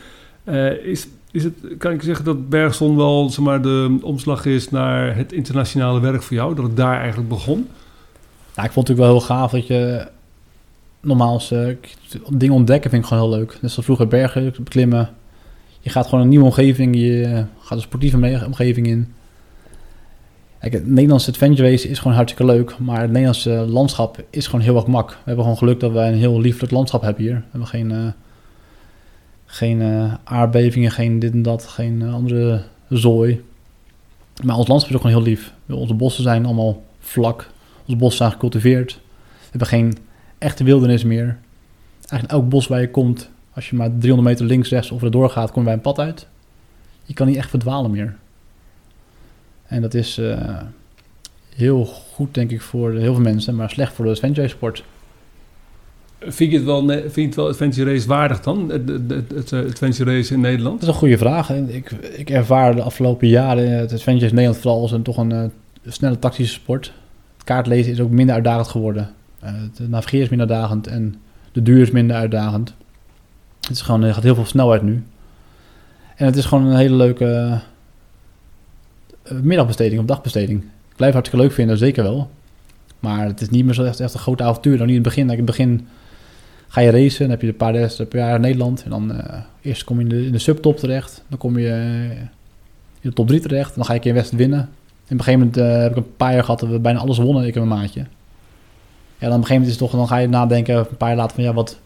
Eh, is, is het, kan ik zeggen dat Bergson wel zeg maar, de omslag is naar het internationale werk voor jou? Dat het daar eigenlijk begon? Nou, ik vond het natuurlijk wel heel gaaf dat je... Normaal ik- dingen ontdekken vind ik gewoon heel leuk. Net zoals vroeger bergen beklimmen. Je gaat gewoon een nieuwe omgeving. Je gaat een sportieve omgeving in. Kijk, het Nederlandse adventure race is gewoon hartstikke leuk. Maar het Nederlandse landschap is gewoon heel erg mak. We hebben gewoon geluk dat wij een heel lieflijk landschap hebben hier. We hebben geen, eh, geen eh, aardbevingen, geen dit en dat, geen eh, andere zooi. Maar ons landschap is ook gewoon heel lief. Onze bossen zijn allemaal vlak. Onze bossen zijn gecultiveerd. We hebben geen echte wildernis meer. Eigenlijk elk bos waar je komt, als je maar 300 meter links, rechts of erdoor gaat, kom je bij een pad uit. Je kan niet echt verdwalen meer. En dat is eh, heel goed, denk ik, voor heel veel mensen, maar slecht voor de adventure sport. Vind je het wel, wel adventure race waardig dan? Het, eh, adventure race in Nederland? Dat is een goede vraag. Ik, ik ervaar de afgelopen jaren het adventure in Nederland vooral als een, toch een eh, snelle tactische sport. Het kaartlezen is ook minder uitdagend geworden. Eh, het navigeren is minder uitdagend en de duur is minder uitdagend. Het is gewoon, er gaat heel veel snelheid nu. En het is gewoon een hele leuke eh, middagbesteding of dagbesteding. Ik blijf hartstikke leuk vinden, zeker wel. Maar het is niet meer zo echt, echt een groot avontuur. Dan niet in het begin. In het begin ga je racen, dan heb je een paar wedstrijden per jaar in Nederland. En dan eh, eerst kom je in de, in de subtop terecht. Dan kom je eh, in de top 3 terecht. Dan ga je een keer een wedstrijd winnen. En op een gegeven moment eh, heb ik een paar jaar gehad dat we bijna alles wonnen, ik en mijn maatje. Ja, dan op een gegeven moment is het toch, dan ga je nadenken, een paar jaar later van ja, wat,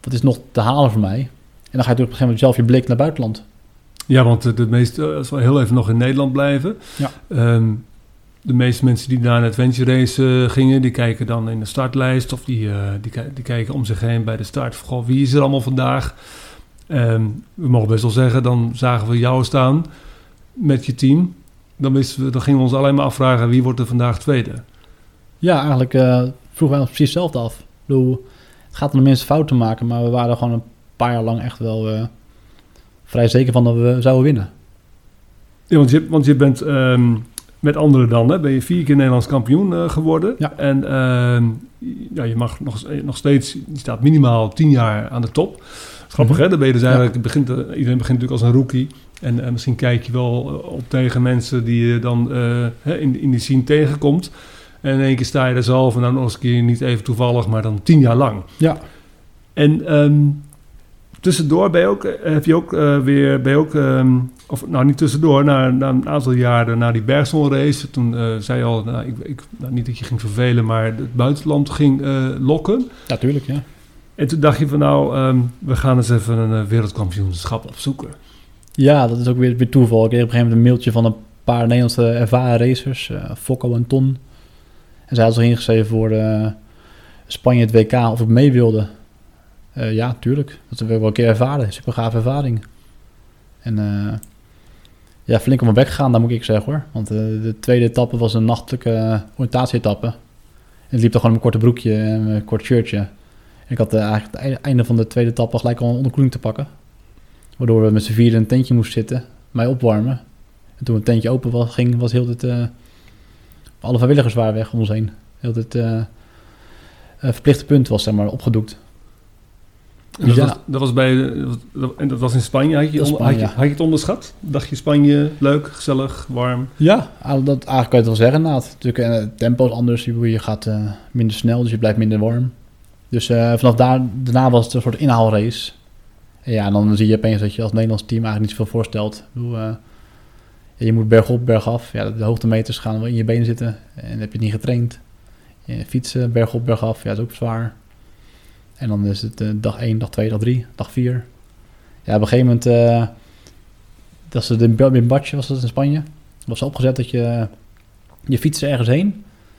wat is nog te halen voor mij? En dan ga je op een gegeven moment zelf je blik naar het buitenland. Ja, want de meeste, als we heel even nog in Nederland blijven. Ja. ehm, de meeste mensen die naar een adventure race eh, gingen, die kijken dan in de startlijst of die, eh, die, ki- die kijken om zich heen bij de start. Goh, wie is er allemaal vandaag? Ehm, we mogen best wel zeggen, dan zagen we jou staan met je team. Dan, wisten we, dan gingen we ons alleen maar afvragen wie wordt er vandaag tweede. Ja, eigenlijk eh, vroegen wij ons precies hetzelfde af. Ik bedoel, het gaat om de minste fouten maken, maar we waren gewoon een paar jaar lang echt wel vrij zeker van dat we zouden winnen. Ja, want je, want je bent ehm, met anderen dan, hè, ben je vier keer Nederlands kampioen eh, geworden. Ja. En ehm, ja, je mag nog, nog steeds, je staat minimaal tien jaar aan de top. Grappig Mhm. hè, dan ben je dus eigenlijk, begint, eh, iedereen begint natuurlijk als een rookie. En eh, misschien kijk je wel eh, op tegen mensen die je dan eh, in, in die scene tegenkomt. En in één keer sta je er zelf en dan nog eens een keer niet even toevallig, maar dan tien jaar lang. Ja. En ehm, tussendoor ben je ook, eh, heb je ook eh, weer, ben je ook, of nou niet tussendoor, na, na een aantal jaren na die Bergson race, toen eh, zei je al, nou, ik, ik, nou, niet dat je ging vervelen, maar het buitenland ging lokken. Natuurlijk, ja. En toen dacht je van nou, ehm, we gaan eens even een wereldkampioenschap opzoeken. Ja, dat is ook weer, weer toeval. Ik kreeg op een gegeven moment een mailtje van een paar Nederlandse ervaren racers, Fokko en Ton. En zij hadden zich ingeschreven voor Spanje het WK of ik mee wilde. Eh, ja, tuurlijk. Dat heb ik wel een keer ervaren. Super gaaf ervaring. En eh, ja, flink op mijn bek gegaan, dat moet ik zeggen hoor. Want eh, de tweede etappe was een nachtelijke oriëntatie-etappe. En het liep toch gewoon in korte broekje en mijn kort shirtje. En ik had eigenlijk het einde- van de tweede etappe gelijk al een onderkoeling te pakken. Waardoor we met z'n vieren in een tentje moesten zitten, mij opwarmen. En toen het tentje open was, ging, was heel eh, alle vrijwilligers waren weg om ons heen. Heel eh, verplichte punt was zeg maar opgedoekt. En dat, Ja. was, dat was bij, en dat was in Spanje. Had je, had, je, had je het onderschat? Dacht je Spanje leuk, gezellig, warm? Ja, ah, dat, eigenlijk kan je het wel zeggen inderdaad. Natuurlijk, eh, het tempo is anders, je, je gaat eh, minder snel, dus je blijft minder warm. Dus eh, vanaf daar, daarna was het een soort inhaalrace. En ja, en dan zie je opeens dat je als Nederlands team eigenlijk niet zoveel voorstelt. Ik bedoel, je moet bergop, bergaf. Ja, de hoogtemeters gaan wel in je benen zitten. En heb je het niet getraind. Je fietsen, bergop, bergaf, ja, dat is ook zwaar. En dan is het eh, dag 1, dag 2, dag 3, dag 4. Ja, op een gegeven moment... eh dat het in Badje, was dat in Spanje was opgezet dat je, je fietste ergens heen.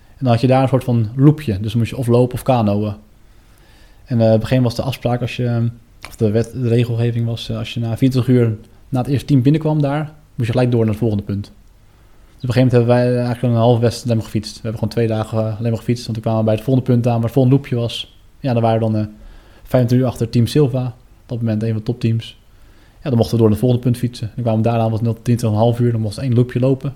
En dan had je daar een soort van loopje. Dus dan moest je of lopen of kanoën. En eh, op een gegeven moment was de afspraak als je, of de, wet, de regelgeving was, als je na 24 uur na het eerste team binnenkwam daar, moest je gelijk door naar het volgende punt. Dus op een gegeven moment hebben wij eigenlijk een half west alleen maar gefietst. We hebben gewoon twee dagen alleen maar gefietst, want toen kwamen we bij het volgende punt aan, waar het volgende loopje was. Ja, dan waren we dan eh 25 uur achter Team Silva, op dat moment een van de topteams. Ja, dan mochten we door naar het volgende punt fietsen. Dan kwamen we daaraan, was het 20,5 uur, dan moest één loopje lopen.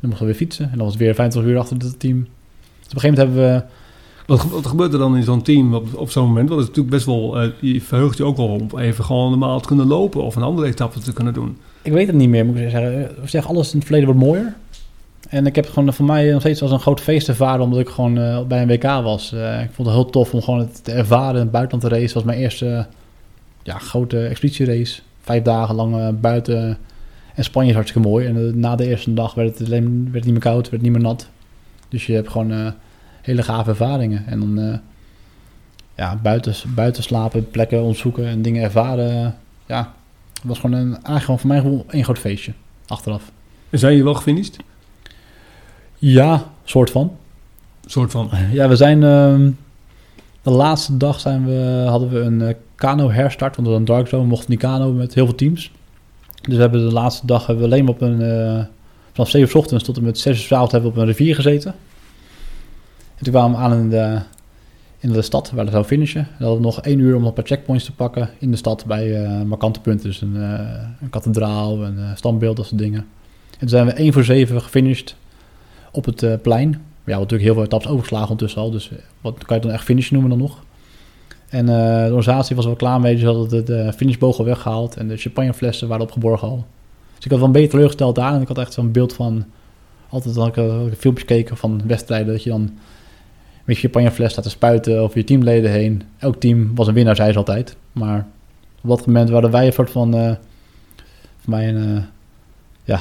Dan mochten we weer fietsen. En dan was het weer 25 uur achter het team. Dus op een gegeven moment hebben we... Wat, wat gebeurt er dan in zo'n team op, op zo'n moment? Want het is natuurlijk best wel, eh, je verheugt je ook wel op even gewoon normaal te kunnen lopen of een andere etappe te kunnen doen. Ik weet het niet meer, moet ik zeggen. We zeggen, alles in het verleden wordt mooier. En ik heb het gewoon voor mij nog steeds als een groot feest ervaren... omdat ik gewoon eh, bij een WK was. Eh, ik vond het heel tof om gewoon het te ervaren het buitenland te racen. was mijn eerste ja, grote expeditierace. Vijf dagen lang eh, buiten. En Spanje is hartstikke mooi. En eh, na de eerste dag werd het, alleen, werd niet meer koud, werd niet meer nat. Dus je hebt gewoon eh, hele gave ervaringen. En dan eh, ja, buiten, buiten slapen, plekken onderzoeken en dingen ervaren. ja, het was gewoon een, eigenlijk gewoon voor mij gevoel één groot feestje. Achteraf. En zijn je wel gefinished? Ja, soort van. soort van. Ja, we zijn... ehm, de laatste dag zijn we, hadden we een eh, kano herstart. Want we hadden een dark zone, we mochten niet kano met heel veel teams. Dus we hebben de laatste dag hebben we alleen op een... eh, vanaf 7 uur ochtends tot en met 6 uur 's avonds hebben we op een rivier gezeten. En toen kwamen we aan in de, in de stad waar we zouden finishen. En dan hadden we nog één uur om een paar checkpoints te pakken in de stad bij eh, markante punten. Dus een, een kathedraal, een standbeeld, dat soort dingen. En toen zijn we 1 voor 7 gefinished op het eh, plein. Ja, hebben natuurlijk heel veel etappes overgeslagen ondertussen al. Dus eh, wat kan je dan echt finish noemen dan nog? En eh, de organisatie was wel klaar mee. Dus ze hadden de, finishboog al weggehaald. En de champagneflessen waren opgeborgen al. Dus ik had wel een beetje teleurgesteld daar. En ik had echt zo'n beeld van... Altijd had ik, filmpjes gekeken van wedstrijden. Dat je dan met je champagnefles staat te spuiten over je teamleden heen. Elk team was een winnaar, zei ze altijd. Maar op dat moment waren wij een soort van... voor mij een... ja...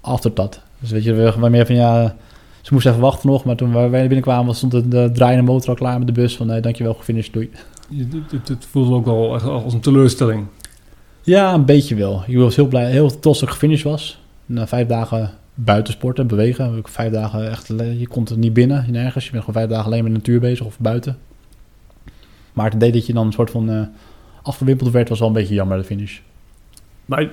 Aftertat. Dus weet je, we waren meer van ja... Ze moesten even wachten nog, maar toen wij binnenkwamen stond de, de draaiende motor al klaar met de bus. Van nee, dankjewel, gefinished, doei. Het, het, voelde ook wel echt als een teleurstelling. Ja, een beetje wel. Ik was heel blij, heel trots dat ik gefinished was. Na vijf dagen buitensporten, bewegen. Heb ik vijf dagen echt, je kon er niet binnen, nergens. Je bent gewoon vijf dagen alleen met de natuur bezig of buiten. Maar het idee dat je dan een soort van eh afgewimpeld werd, was wel een beetje jammer, de finish. Maar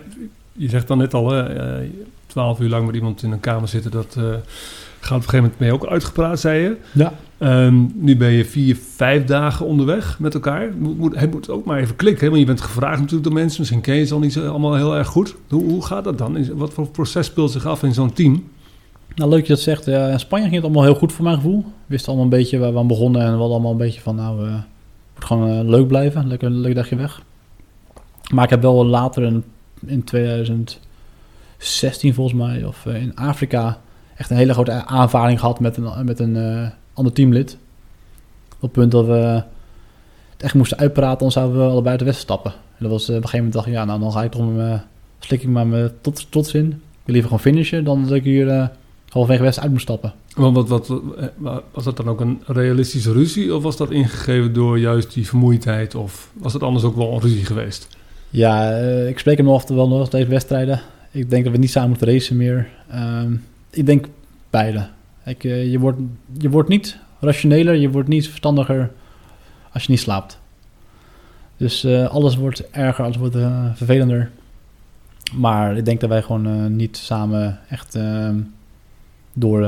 je zegt dan net al, hè, eh, twaalf uur lang met iemand in een kamer zitten, dat eh, gaat op een gegeven moment mee ook uitgepraat, zei je. Ja. Ehm, nu ben je vier, vijf dagen onderweg met elkaar. Moet, moet, het moet ook maar even klikken. Hè? Want je bent gevraagd natuurlijk door mensen. Misschien ken je ze al niet zo, allemaal heel erg goed. Hoe, hoe gaat dat dan? Wat voor proces speelt zich af in zo'n team? Nou, leuk dat je dat zegt. Ja, in Spanje ging het allemaal heel goed voor mijn gevoel. We wisten allemaal een beetje waar we aan begonnen. En we hadden allemaal een beetje van, nou, eh moet gewoon eh, leuk blijven. Lekker een leuk dagje weg. Maar ik heb wel later in, in 2016 volgens mij, of eh, in Afrika, echt een hele grote aanvaring gehad met een, met een eh, ander teamlid. Op het punt dat we het echt moesten uitpraten, dan zouden we allebei uit de wedstrijd stappen. En dat was eh, op een gegeven moment dacht ik, ja, nou dan ga ik toch mijn, slik ik maar mijn tot, trots in. Ik wil liever gewoon finishen dan dat ik hier eh halverwege wedstrijd uit moet stappen. Want wat, wat, was dat dan ook een realistische ruzie? Of was dat ingegeven door juist die vermoeidheid? Of was het anders ook wel een ruzie geweest? Ja, ik spreek hem nog wel nog deze wedstrijden. Ik denk dat we niet samen moeten racen meer. Ehm, ik denk beide. Ik, eh, je, wordt, je wordt niet rationeler, je wordt niet verstandiger als je niet slaapt. Dus eh, alles wordt erger, alles wordt eh, vervelender. Maar ik denk dat wij gewoon niet samen echt ehm, door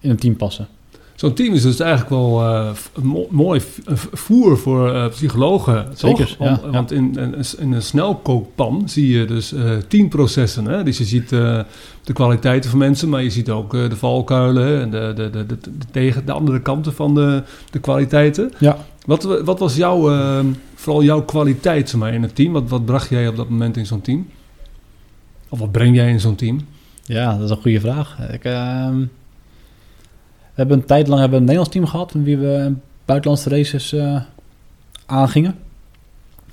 in een team passen. Zo'n team is dus eigenlijk wel eh, mo- mooi voer voor eh, psychologen. toch? Zeker, ja, Want, ja. want in, in, in een snelkookpan zie je dus eh tien processen. Hè? Dus je ziet eh, de kwaliteiten van mensen, maar je ziet ook eh, de valkuilen en de, de, de, de, de, tegen, de andere kanten van de, de kwaliteiten. Ja. Wat, wa- wat was jouw, eh, vooral jouw kwaliteit zeg maar, in het team? Wat, wat bracht jij op dat moment in zo'n team? Of wat breng jij in zo'n team? Ja, dat is een goede vraag. Ik, ehm, we hebben een tijd lang hebben een Nederlands team gehad met wie we buitenlandse races eh, aangingen.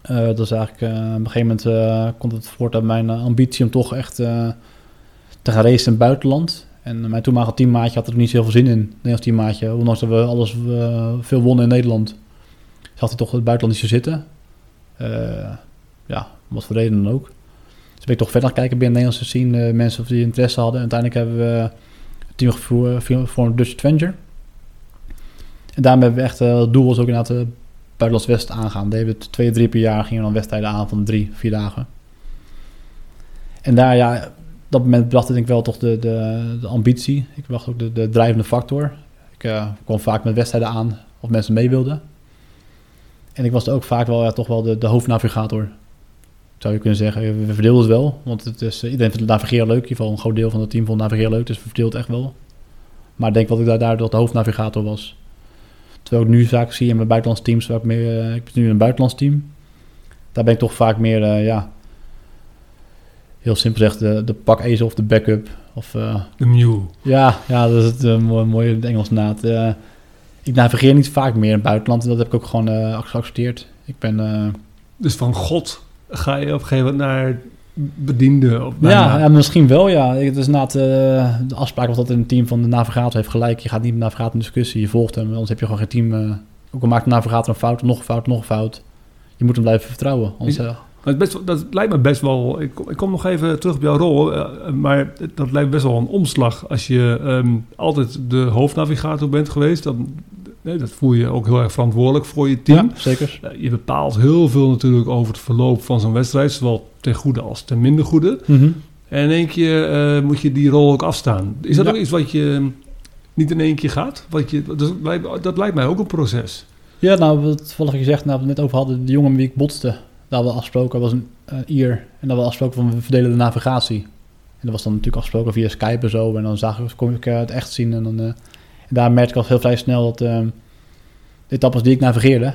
Eh, dat is eigenlijk eh, op een gegeven moment komt het voort uit mijn ambitie om toch echt te gaan racen in het buitenland. En mijn toenmalige teammaatje had er niet zo heel veel zin in, Nederlands teammaatje. Ondanks dat we alles veel wonnen in Nederland, zag hij toch het buitenland zitten. Ja, om wat voor reden dan ook. Dus ben ik toch verder gaan kijken binnen Nederlandse eh, mensen of die interesse hadden. En uiteindelijk hebben we team gevoerd voor een Dutch Adventure. En daarmee hebben we echt, eh, het doel was ook inderdaad de buitenlands West aangaan. Deden we twee, drie per jaar, gingen we dan wedstrijden aan van drie, vier dagen. En daar, ja, op dat moment bracht ik wel toch de, de, ambitie. Ik bracht ook de, de drijvende factor. Ik eh, kwam vaak met wedstrijden aan of mensen mee wilden. En ik was ook vaak wel ja, toch wel de, de hoofdnavigator zou je kunnen zeggen. We verdeelden het wel, want het is, eh, iedereen vindt het navigeren leuk. In ieder geval een groot deel van het team vond navigeren leuk, dus we verdeelden het echt wel. Maar ik denk dat ik daar daardoor de hoofdnavigator was. Terwijl ik nu vaak zie in mijn buitenlands teams, waar ik, meer, eh, ik ben nu in een buitenlands team. Daar ben ik toch vaak meer, eh, ja, heel simpel gezegd, de, de pak ezel of de backup. Of, eh, De mule. ja, ja, dat is het uh, mooie, Engels naad. Eh, ik navigeer niet vaak meer in het buitenland en dat heb ik ook gewoon eh, geaccepteerd. Ik ben... eh, Dus van God ga je op een gegeven moment naar bediende. Of Ja, ja, misschien wel, ja. Het is inderdaad, eh, de afspraak was dat in het team van de navigator heeft gelijk. Je gaat niet met de navigator in discussie, je volgt hem. Anders heb je gewoon geen team. eh, ook al maakt de navigator een fout, nog een fout, nog een fout. Je moet hem blijven vertrouwen. Anders, eh, Maar het is best, dat lijkt me best wel. Ik, kom- ik kom nog even terug op jouw rol. eh, maar dat lijkt best wel een omslag. Als je ehm, altijd de hoofdnavigator bent geweest. Dan, dat voel je ook heel erg verantwoordelijk voor je team. ja, zeker. Eh, Je bepaalt heel veel natuurlijk over het verloop van zo'n wedstrijd. Zowel ten goede als ten minder goede. Mhm. En in één keer eh, moet je die rol ook afstaan. Is dat Ja. ook iets wat je ehm, niet in één keer gaat? Wat je, dat, lijkt, dat lijkt mij ook een proces. Ja, nou, wat volgens je zegt, nou, we het net over hadden, de jongen met wie ik botste. Daar we afgesproken, was een Ier. En daar hadden we afgesproken van we verdelen de navigatie. En dat was dan natuurlijk afgesproken via Skype en zo. En dan zag ik, kon ik eh, het echt zien. En, dan, daar merkte ik al heel vrij snel dat eh, de etappes die ik navigeerde,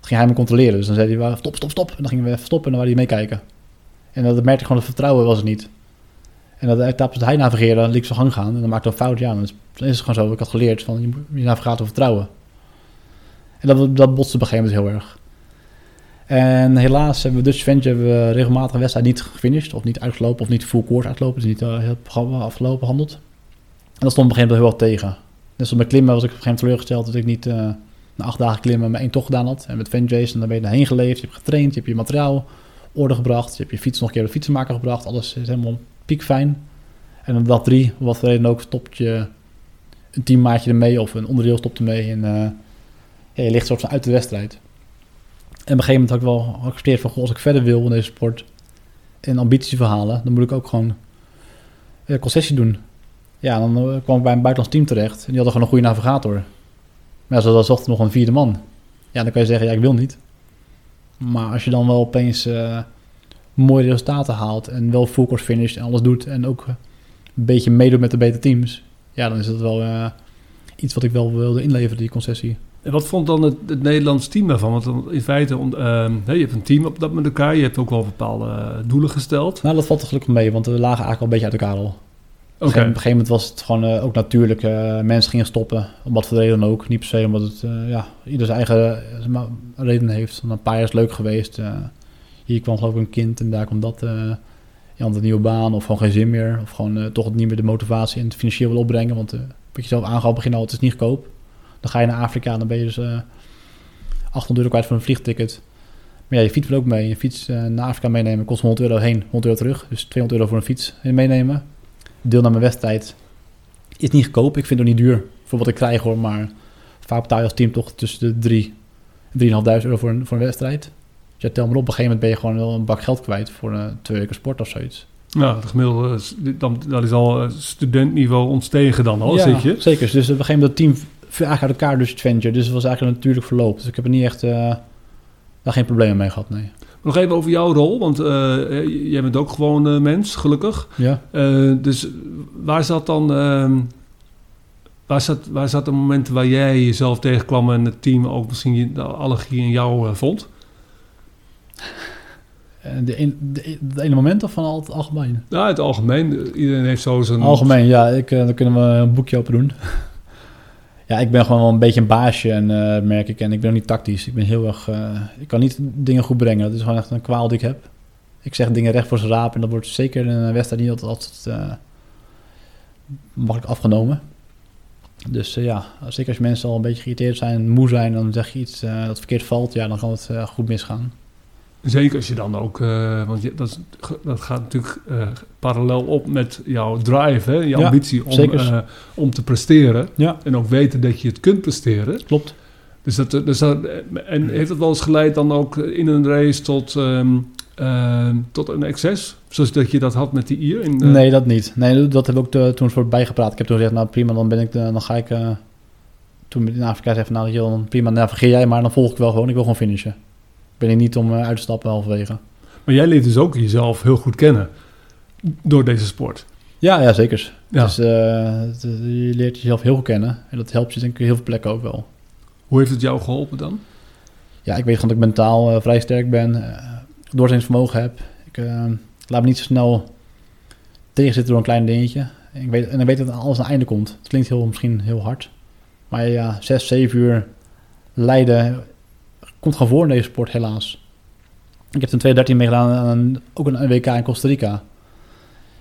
ging hij me controleren. Dus dan zei hij, "Waar- stop, stop, stop. En dan gingen we even stoppen en dan wou hij meekijken. En dat merkte ik gewoon, dat vertrouwen was het niet. En dat de etappes die hij navigeerde, ik zijn gang gaan. En dan maakte hij een fout, ja, dan is, het gewoon zo. Ik had geleerd van, je je navigator vertrouwen. En dat, dat botste op een gegeven moment heel erg. En helaas hebben we Dutch Venture hebben we regelmatig een wedstrijd niet gefinished. Of niet uitgelopen, of niet full course uitgelopen. Dus niet uh, heel programma afgelopen behandeld. En dat stond op een gegeven moment heel erg tegen. Net zoals met klimmen was ik op een gegeven moment teleurgesteld dat ik niet uh, na acht dagen klimmen maar één tocht gedaan had. En met Venjays, dan ben je erheen geleefd, je hebt getraind, je hebt je materiaal orde gebracht. Je hebt je fiets nog een keer op de fietsenmaker gebracht. Alles is helemaal piekfijn. En op dag drie, wat voor reden ook, stopt je een teammaatje ermee of een onderdeel stopt ermee. En ja, je ligt soort van uit de wedstrijd. En op een gegeven moment had ik wel geaccepteerd van, als ik verder wil in deze sport en ambities verhalen, dan moet ik ook gewoon uh, concessie doen. Ja, dan uh, kwam ik bij een buitenlands team terecht en die hadden gewoon een goede navigator. Maar als er dan zocht nog een vierde man. Ja, dan kan je zeggen, ja, ik wil niet. Maar als je dan wel opeens eh, mooie resultaten haalt en wel full course en alles doet en ook een beetje meedoet met de betere teams, ja, dan is dat wel eh, iets wat ik wel wilde inleveren, die concessie. En wat vond dan het, het Nederlands team daarvan? Want in feite, om, ehm, je hebt een team op dat met elkaar. Je hebt ook wel bepaalde eh, doelen gesteld. Nou, dat valt er gelukkig mee, want we lagen eigenlijk al een beetje uit elkaar al. Op een gegeven moment was het gewoon eh, ook natuurlijk. eh, mensen gingen stoppen, om wat voor reden dan ook. Niet per se omdat het, eh, ja, ieder zijn eigen reden heeft. Een paar jaar is leuk geweest. hier kwam geloof ik een kind en daar kwam dat. je had een nieuwe baan of gewoon geen zin meer. Of gewoon toch niet meer de motivatie en het financieel wil opbrengen. Want wat je zelf aangaf begin al, het is niet goedkoop. Dan ga je naar Afrika, dan ben je dus eh 800 euro kwijt voor een vliegticket. Maar ja, je fiets wil ook mee. Je fiets naar Afrika meenemen kost 100 euro heen, 100 euro terug. Dus 200 euro voor een fiets meenemen. Deel naar mijn wedstrijd is niet goedkoop. Ik vind het ook niet duur voor wat ik krijg hoor. Maar vaak betaal je als team toch tussen de 3 en 3.500 euro voor een, voor een wedstrijd. Dus ja, tel maar op, op een gegeven moment ben je gewoon wel een bak geld kwijt voor een twee weken sport of zoiets. Nou, de gemiddelde, dan, dat is al eh, studentniveau ontstegen dan al, ja, zit je? zeker. Dus op een gegeven moment het team viel eigenlijk uit elkaar dus het venture. Dus het was eigenlijk een natuurlijk verloop. Dus ik heb er niet echt eh, daar geen problemen mee gehad, nee. Nog even over jouw rol, want eh, eh, jij bent ook gewoon eh, mens, gelukkig. Ja. Dus waar zat dan... ehm, waar, zat, waar zat de momenten waar jij jezelf tegenkwam en het team ook misschien de allergie in jou vond? De, een, de, de ene moment of van al het algemeen? Nou, het algemeen. Iedereen heeft zo zijn... Algemeen, ja. Ik, dan kunnen we een boekje open doen. Ja, ik ben gewoon wel een beetje een baasje, en, eh, merk ik. En ik ben ook niet tactisch. Ik ben heel erg... eh, ik kan niet dingen goed brengen. Dat is gewoon echt een kwaal die ik heb. Ik zeg dingen recht voor zijn raap. En dat wordt zeker in een wedstrijd niet altijd, eh, makkelijk afgenomen. Dus ja, zeker als mensen al een beetje geïrriteerd zijn, moe zijn... dan zeg je iets dat verkeerd valt. Ja, dan kan het goed misgaan. Zeker als je dan ook... eh, want je, dat, is, dat gaat natuurlijk eh, parallel op met jouw drive, hè? Je Ja, ambitie om, eh, om te presteren. Ja, En ook weten dat je het kunt presteren. klopt. Dus dat, dus dat, en heeft het wel eens geleid dan ook in een race tot, ehm, ehm, tot een excess? Zoals dat je dat had met die Ier? In, Nee, dat niet. Nee, dat heb ik ook te- toen voor bijgepraat. Ik heb toen gezegd, nou prima, dan ben ik, de- dan ga ik... toen in Afrika zei van, nou joh, dan prima, dan navigeer jij maar, dan volg ik wel gewoon. Ik wil gewoon finishen. Ben ik niet om eh, uit te stappen halverwege. Maar jij leert dus ook jezelf heel goed kennen door deze sport. Ja, ja, zeker. Ja. Dus eh, het- je leert jezelf heel goed kennen. En dat helpt je denk ik heel veel plekken ook wel. Hoe heeft het jou geholpen dan? Ja, ik weet gewoon dat ik mentaal eh, vrij sterk ben. eh doorzettingsvermogen heb. Ik eh, laat me niet zo snel tegenzitten door een klein dingetje. En ik weet, en ik weet dat alles aan het einde komt. Het klinkt heel, misschien heel hard. Maar ja, zes, zeven uur lijden komt gewoon voor in deze sport, helaas. Ik heb in 2013 meegedaan aan een, ook een WK in Costa Rica.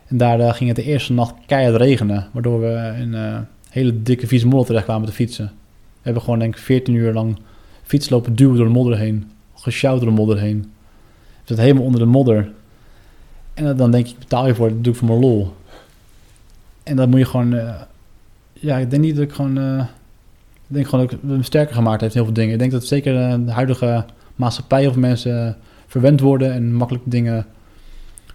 En daar eh, ging het de eerste nacht keihard regenen. Waardoor we in eh hele dikke vieze modder terecht kwamen te fietsen. We hebben gewoon denk ik 14 uur lang fietslopen duwen door de modder heen. Gesjouwd door de modder heen. We zitten helemaal onder de modder. En dan denk ik, betaal je voor, dat doe ik voor mijn lol. En dan moet je gewoon... eh, ja, ik denk niet dat ik gewoon... ik denk gewoon dat ik me sterker gemaakt heeft in heel veel dingen. Ik denk dat zeker eh, de huidige maatschappij veel mensen eh, verwend worden... en makkelijk dingen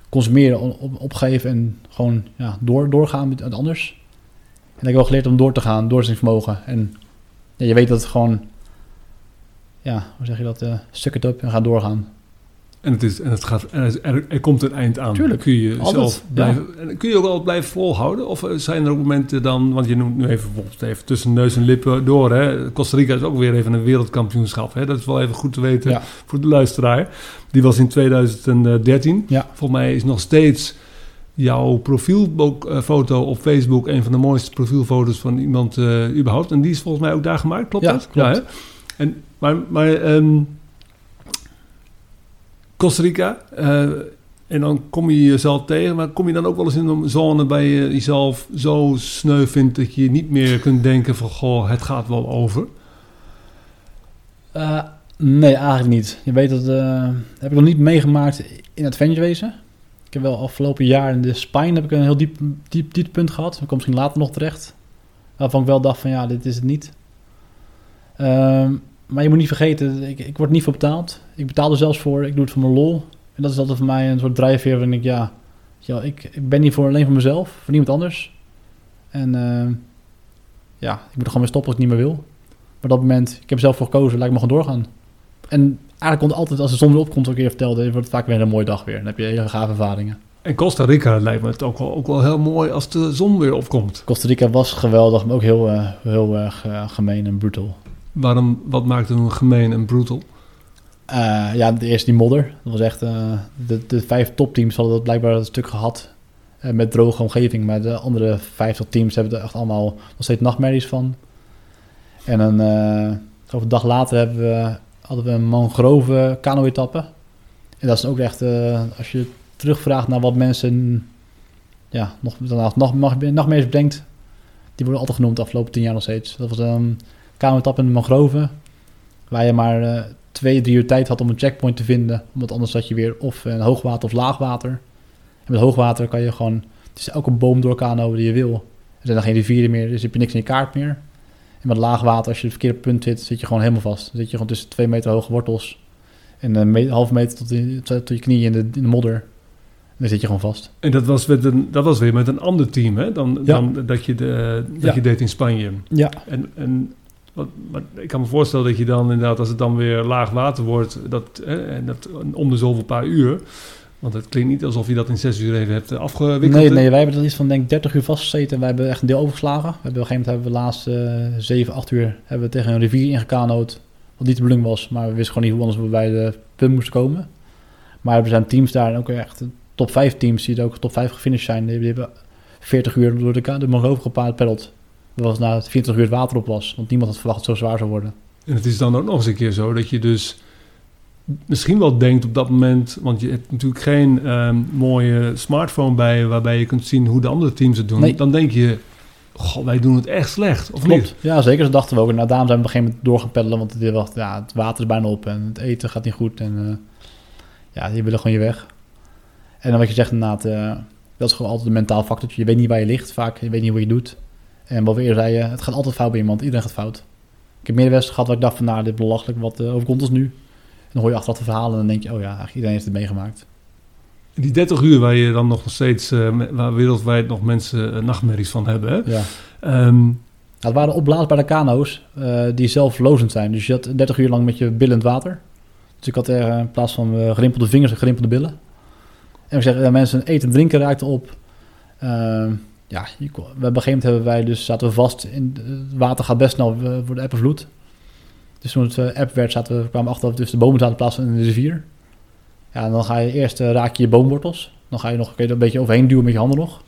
consumeren, op, op- opgeven en gewoon ja, door, doorgaan met het anders. En ik heb wel geleerd om door te gaan, doorzettingsvermogen. En ja, je weet dat het gewoon ja, hoe zeg je dat? eh suck it up en ga doorgaan. En, het is, en het gaat, en er, komt een eind aan. Tuurlijk, Kun je, altijd, zelf ja. blijven, en kun je ook altijd blijven volhouden? Of eh, zijn er ook momenten dan, want je noemt nu even bijvoorbeeld even tussen neus en lippen door. Hè? Costa Rica is ook weer even een wereldkampioenschap. Hè? Dat is wel even goed te weten Ja. voor de luisteraar. Die was in 2013. Ja. Volgens mij is nog steeds jouw profielfoto op Facebook een van de mooiste profielfoto's van iemand eh, überhaupt. En die is volgens mij ook daar gemaakt, klopt Ja, dat? klopt. hè? En, maar maar ehm, Costa Rica, eh, en dan kom je jezelf tegen, maar kom je dan ook wel eens in een zone waar je jezelf zo sneu vindt dat je niet meer kunt denken van, goh, het gaat wel over. Eh, nee, eigenlijk niet. Je weet dat eh, heb ik nog niet meegemaakt in het wezen. Ik heb wel afgelopen jaar in de spine heb ik een heel diep, diep, diep punt gehad. Ik kom misschien later nog terecht. Waarvan ik wel dacht van ja, dit is het niet. Ehm, maar je moet niet vergeten, ik, ik word niet voor betaald. Ik betaal er zelfs voor, ik doe het voor mijn lol. En dat is altijd voor mij een soort drijfveer waarin ik ja, ja ik, ik ben niet voor alleen voor mezelf, voor niemand anders. En ehm, ja, ik moet er gewoon mee stoppen als ik het niet meer wil. Maar op dat moment, ik heb er zelf voor gekozen, laat ik maar gewoon doorgaan. En eigenlijk komt altijd, als de zon weer opkomt, wat ik je vertelde, wordt het vaak weer een mooie dag weer. Dan heb je hele gave ervaringen. En Costa Rica lijkt me het ook wel, ook wel heel mooi als de zon weer opkomt. Costa Rica was geweldig, maar ook heel, eh, heel erg eh, gemeen en brutal. Waarom, wat maakt hem gemeen en brutal? Eh, ja, de eerste die modder. Dat was echt... eh, de, de vijf topteams hadden dat blijkbaar een stuk gehad. eh, met droge omgeving. Maar de andere vijftig teams hebben er echt allemaal nog steeds nachtmerries van. En een, een dag later hebben we, hadden we een mangrove kano-etappe. En dat is ook echt... als je terugvraagt naar wat mensen... Ja, nog, daarna nog, nog, nachtmerries bedenkt... Die worden altijd genoemd de afgelopen tien jaar nog steeds. Dat was een kano-etappe in de mangrove. Waar je maar... eh, twee, drie uur tijd had om een checkpoint te vinden. Want anders zat je weer of in hoogwater of laagwater. En met hoogwater kan je gewoon... Het is elke boom door kano die je wil. Er zijn dan geen rivieren meer, dus heb je niks in je kaart meer. En met laagwater, als je het verkeerde punt zit, zit je gewoon helemaal vast. Dan zit je gewoon tussen twee meter hoge wortels. En een me- halve meter tot, in- tot je knieën in de, in de modder. En dan zit je gewoon vast. En dat was, met een, dat was weer met een ander team, hè? Dan, Ja. dan dat, je, de, dat Ja. je deed in Spanje. Ja. En, en wat, wat, ik kan me voorstellen dat je dan inderdaad, als het dan weer laag water wordt, dat, en dat om de zoveel paar uur. Want het klinkt niet alsof je dat in zes uur even hebt eh, afgewikkeld. Nee, nee, wij hebben er iets van denk ik 30 uur vastgezeten. En wij hebben echt een deel overgeslagen. We hebben op een gegeven moment hebben we de laatste eh, 7, 8 uur hebben we tegen een rivier ingekanoot. Wat niet de bedoeling was, maar we wisten gewoon niet hoe anders we bij de punt moesten komen. Maar er zijn teams daar, en ook echt top 5 teams die er ook top 5 gefinished zijn. Die hebben- die hebben 40 uur door de, de Mongoven gepaard peddeld. Dat was na 24 uur het water op was. Want niemand had verwacht dat het zo zwaar zou worden. En het is dan ook nog eens een keer zo dat je dus misschien wel denkt op dat moment, want je hebt natuurlijk geen ehm, mooie smartphone bij je waarbij je kunt zien hoe de andere teams het doen. Nee. Dan denk je, goh, wij doen het echt slecht, of Klopt. niet? Ja, zeker. Dat dachten we ook. Nou, daarom zijn we op een gegeven moment door gaan peddelen. Want het, was- ja, het water is bijna op en het eten gaat niet goed. En eh, ja, die willen gewoon je weg. En dan wat je zegt inderdaad, eh, dat is gewoon altijd een mentaal factor. Je weet niet waar je ligt vaak. Je weet niet wat je doet. En wat we eerder zeiden, het gaat altijd fout bij iemand. Iedereen gaat fout. Ik heb meerdere wedstrijden gehad waar ik dacht van, nou, dit is belachelijk. Wat eh, overkomt ons nu? En dan hoor je achteraf de verhalen en dan denk je, oh ja, eigenlijk iedereen heeft het meegemaakt. Die 30 uur waar je dan nog steeds, eh, waar wereldwijd nog mensen eh, nachtmerries van hebben. Hè? Ja. Ehm, Nou, het waren opblaasbare kano's die zelflozend zijn. Dus je had 30 uur lang met je billen in het water. Dus ik had er in plaats van eh, gerimpelde vingers, gerimpelde billen. En we zeggen, mensen eten en drinken raakte op. Ehm, ja, op een gegeven moment hebben wij dus, zaten we vast. In, het water gaat best snel eh, voor de app en vloed. Dus toen het eh, app werd, zaten we, kwamen achter dat dus de bomen zaten in plaats van in de rivier. Ja, dan ga je eerst eh, raak je je boomwortels. Dan ga je nog een beetje overheen duwen met je handen nog.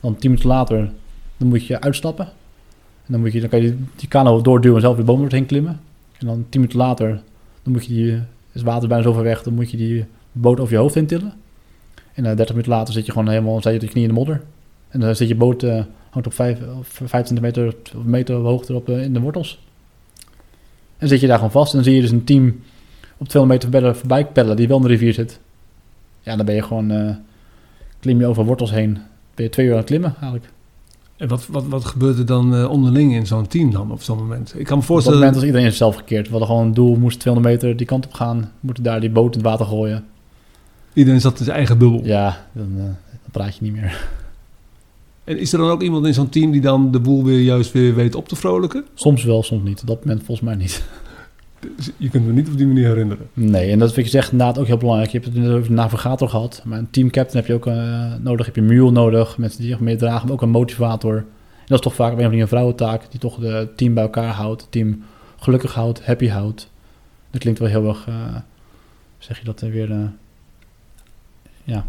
Dan tien minuten later, dan moet je uitstappen. En dan, moet je, dan kan je die, kano doorduwen en zelf de boom wordt heen klimmen. En dan tien minuten later, dan moet je die, is water bijna zo ver weg, dan moet je die boot over je hoofd heen tillen. En uh, 30 minuten later zit je gewoon helemaal, zit je je knie in de modder. En dan zit je boot, uh, hangt op 5, of 25 meter, of meter hoogte op, uh, in de wortels. En zit je daar gewoon vast. En dan zie je dus een team op 200 meter verder voorbij peddelen die wel in de rivier zit. Ja, dan ben je gewoon, uh, klim je over wortels heen. Ben je twee uur aan het klimmen eigenlijk. en wat, wat, wat gebeurt er dan uh, onderling in zo'n team dan op zo'n moment? Ik kan me Op voorstellen... dat moment was iedereen zelf gekeerd. We hadden gewoon een doel, moesten 200 meter die kant op gaan. Moeten daar die boot in het water gooien. Iedereen zat in zijn eigen bubbel. Ja, dan, uh, dan praat je niet meer. En is er dan ook iemand in zo'n team die dan de boel weer juist weer weet op te vrolijken? Soms wel, soms niet. Op dat moment volgens mij niet. Je kunt me niet op die manier herinneren. Nee, en dat wat je zegt inderdaad ook heel belangrijk. Je hebt het over de navigator gehad. Maar een teamcaptain heb je ook uh, nodig. Heb je een mule nodig. Mensen die meer dragen, maar ook een motivator. En dat is toch vaak een een vrouwentaak die toch de team bij elkaar houdt. Het team gelukkig houdt, happy houdt. Dat klinkt wel heel erg, uh, zeg je dat weer, uh, ja,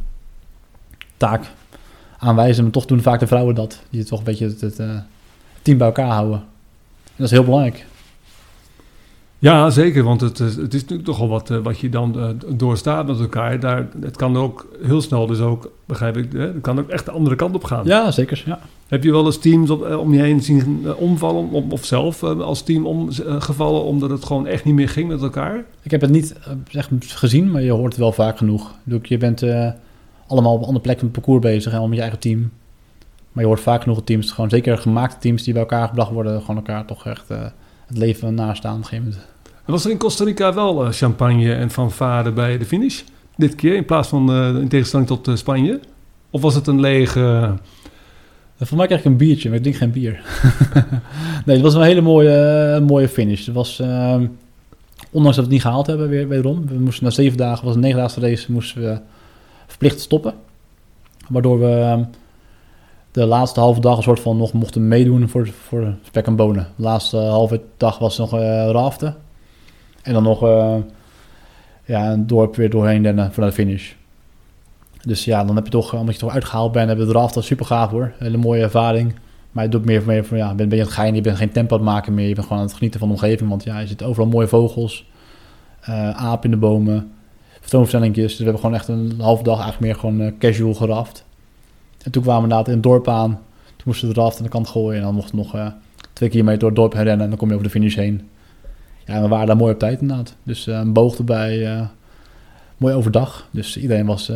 taak aanwijzen. Maar toch doen vaak de vrouwen dat. Die toch een beetje het, het uh, team bij elkaar houden. En dat is heel belangrijk. Ja, zeker, want het, het is natuurlijk toch al wat, uh, wat je dan uh, doorstaat met elkaar. Daar, het kan ook heel snel dus ook, begrijp ik, hè, het kan ook echt de andere kant op gaan. Ja, zeker. Ja. Heb je wel eens teams op, om je heen zien omvallen, om, of zelf als team omgevallen, omdat het gewoon echt niet meer ging met elkaar? Ik heb het niet echt gezien, maar je hoort het wel vaak genoeg. Je bent eh, allemaal op een andere plek van het parcours bezig, en met je eigen team. Maar je hoort vaak genoeg teams, gewoon zeker gemaakte teams die bij elkaar gebracht worden, gewoon elkaar toch echt uh, het leven nastaan op een gegeven moment. En was er in Costa Rica wel uh, champagne en fanfare bij de finish? Dit keer, in plaats van uh, in tegenstelling tot Spanje? Of was het een lege, Voor mij krijg ik een biertje, maar ik drink geen bier. nee, het was een hele mooie, eh, mooie finish. Het was, ehm, ondanks dat we het niet gehaald hebben, weer, wederom. We moesten na zeven dagen, was een negendaagse race, moesten we verplicht stoppen. Waardoor we ehm, de laatste halve dag een soort van nog mochten meedoen voor, voor spek en bonen. De laatste halve dag was nog eh, raften. En dan nog eh, ja, een dorp weer doorheen voor de finish. Dus ja, dan heb je toch, omdat je toch uitgehaald bent, hebben we de raft super gaaf hoor. Hele mooie ervaring. Maar je doet meer van, ja, ben, ben je het gein, je bent geen tempo aan het maken meer. Je bent gewoon aan het genieten van de omgeving. Want ja, je zit overal mooie vogels, eh apen in de bomen, Dus we hebben gewoon echt een halve dag eigenlijk meer gewoon eh, casual geraft. En toen kwamen we inderdaad in het dorp aan. Toen moesten we de raft aan de kant gooien. En dan mochten we nog eh, twee kilometer door het dorp heen rennen. En dan kom je over de finish heen. Ja, we waren daar mooi op tijd inderdaad. Dus eh, een boog erbij. mooi overdag. Dus iedereen was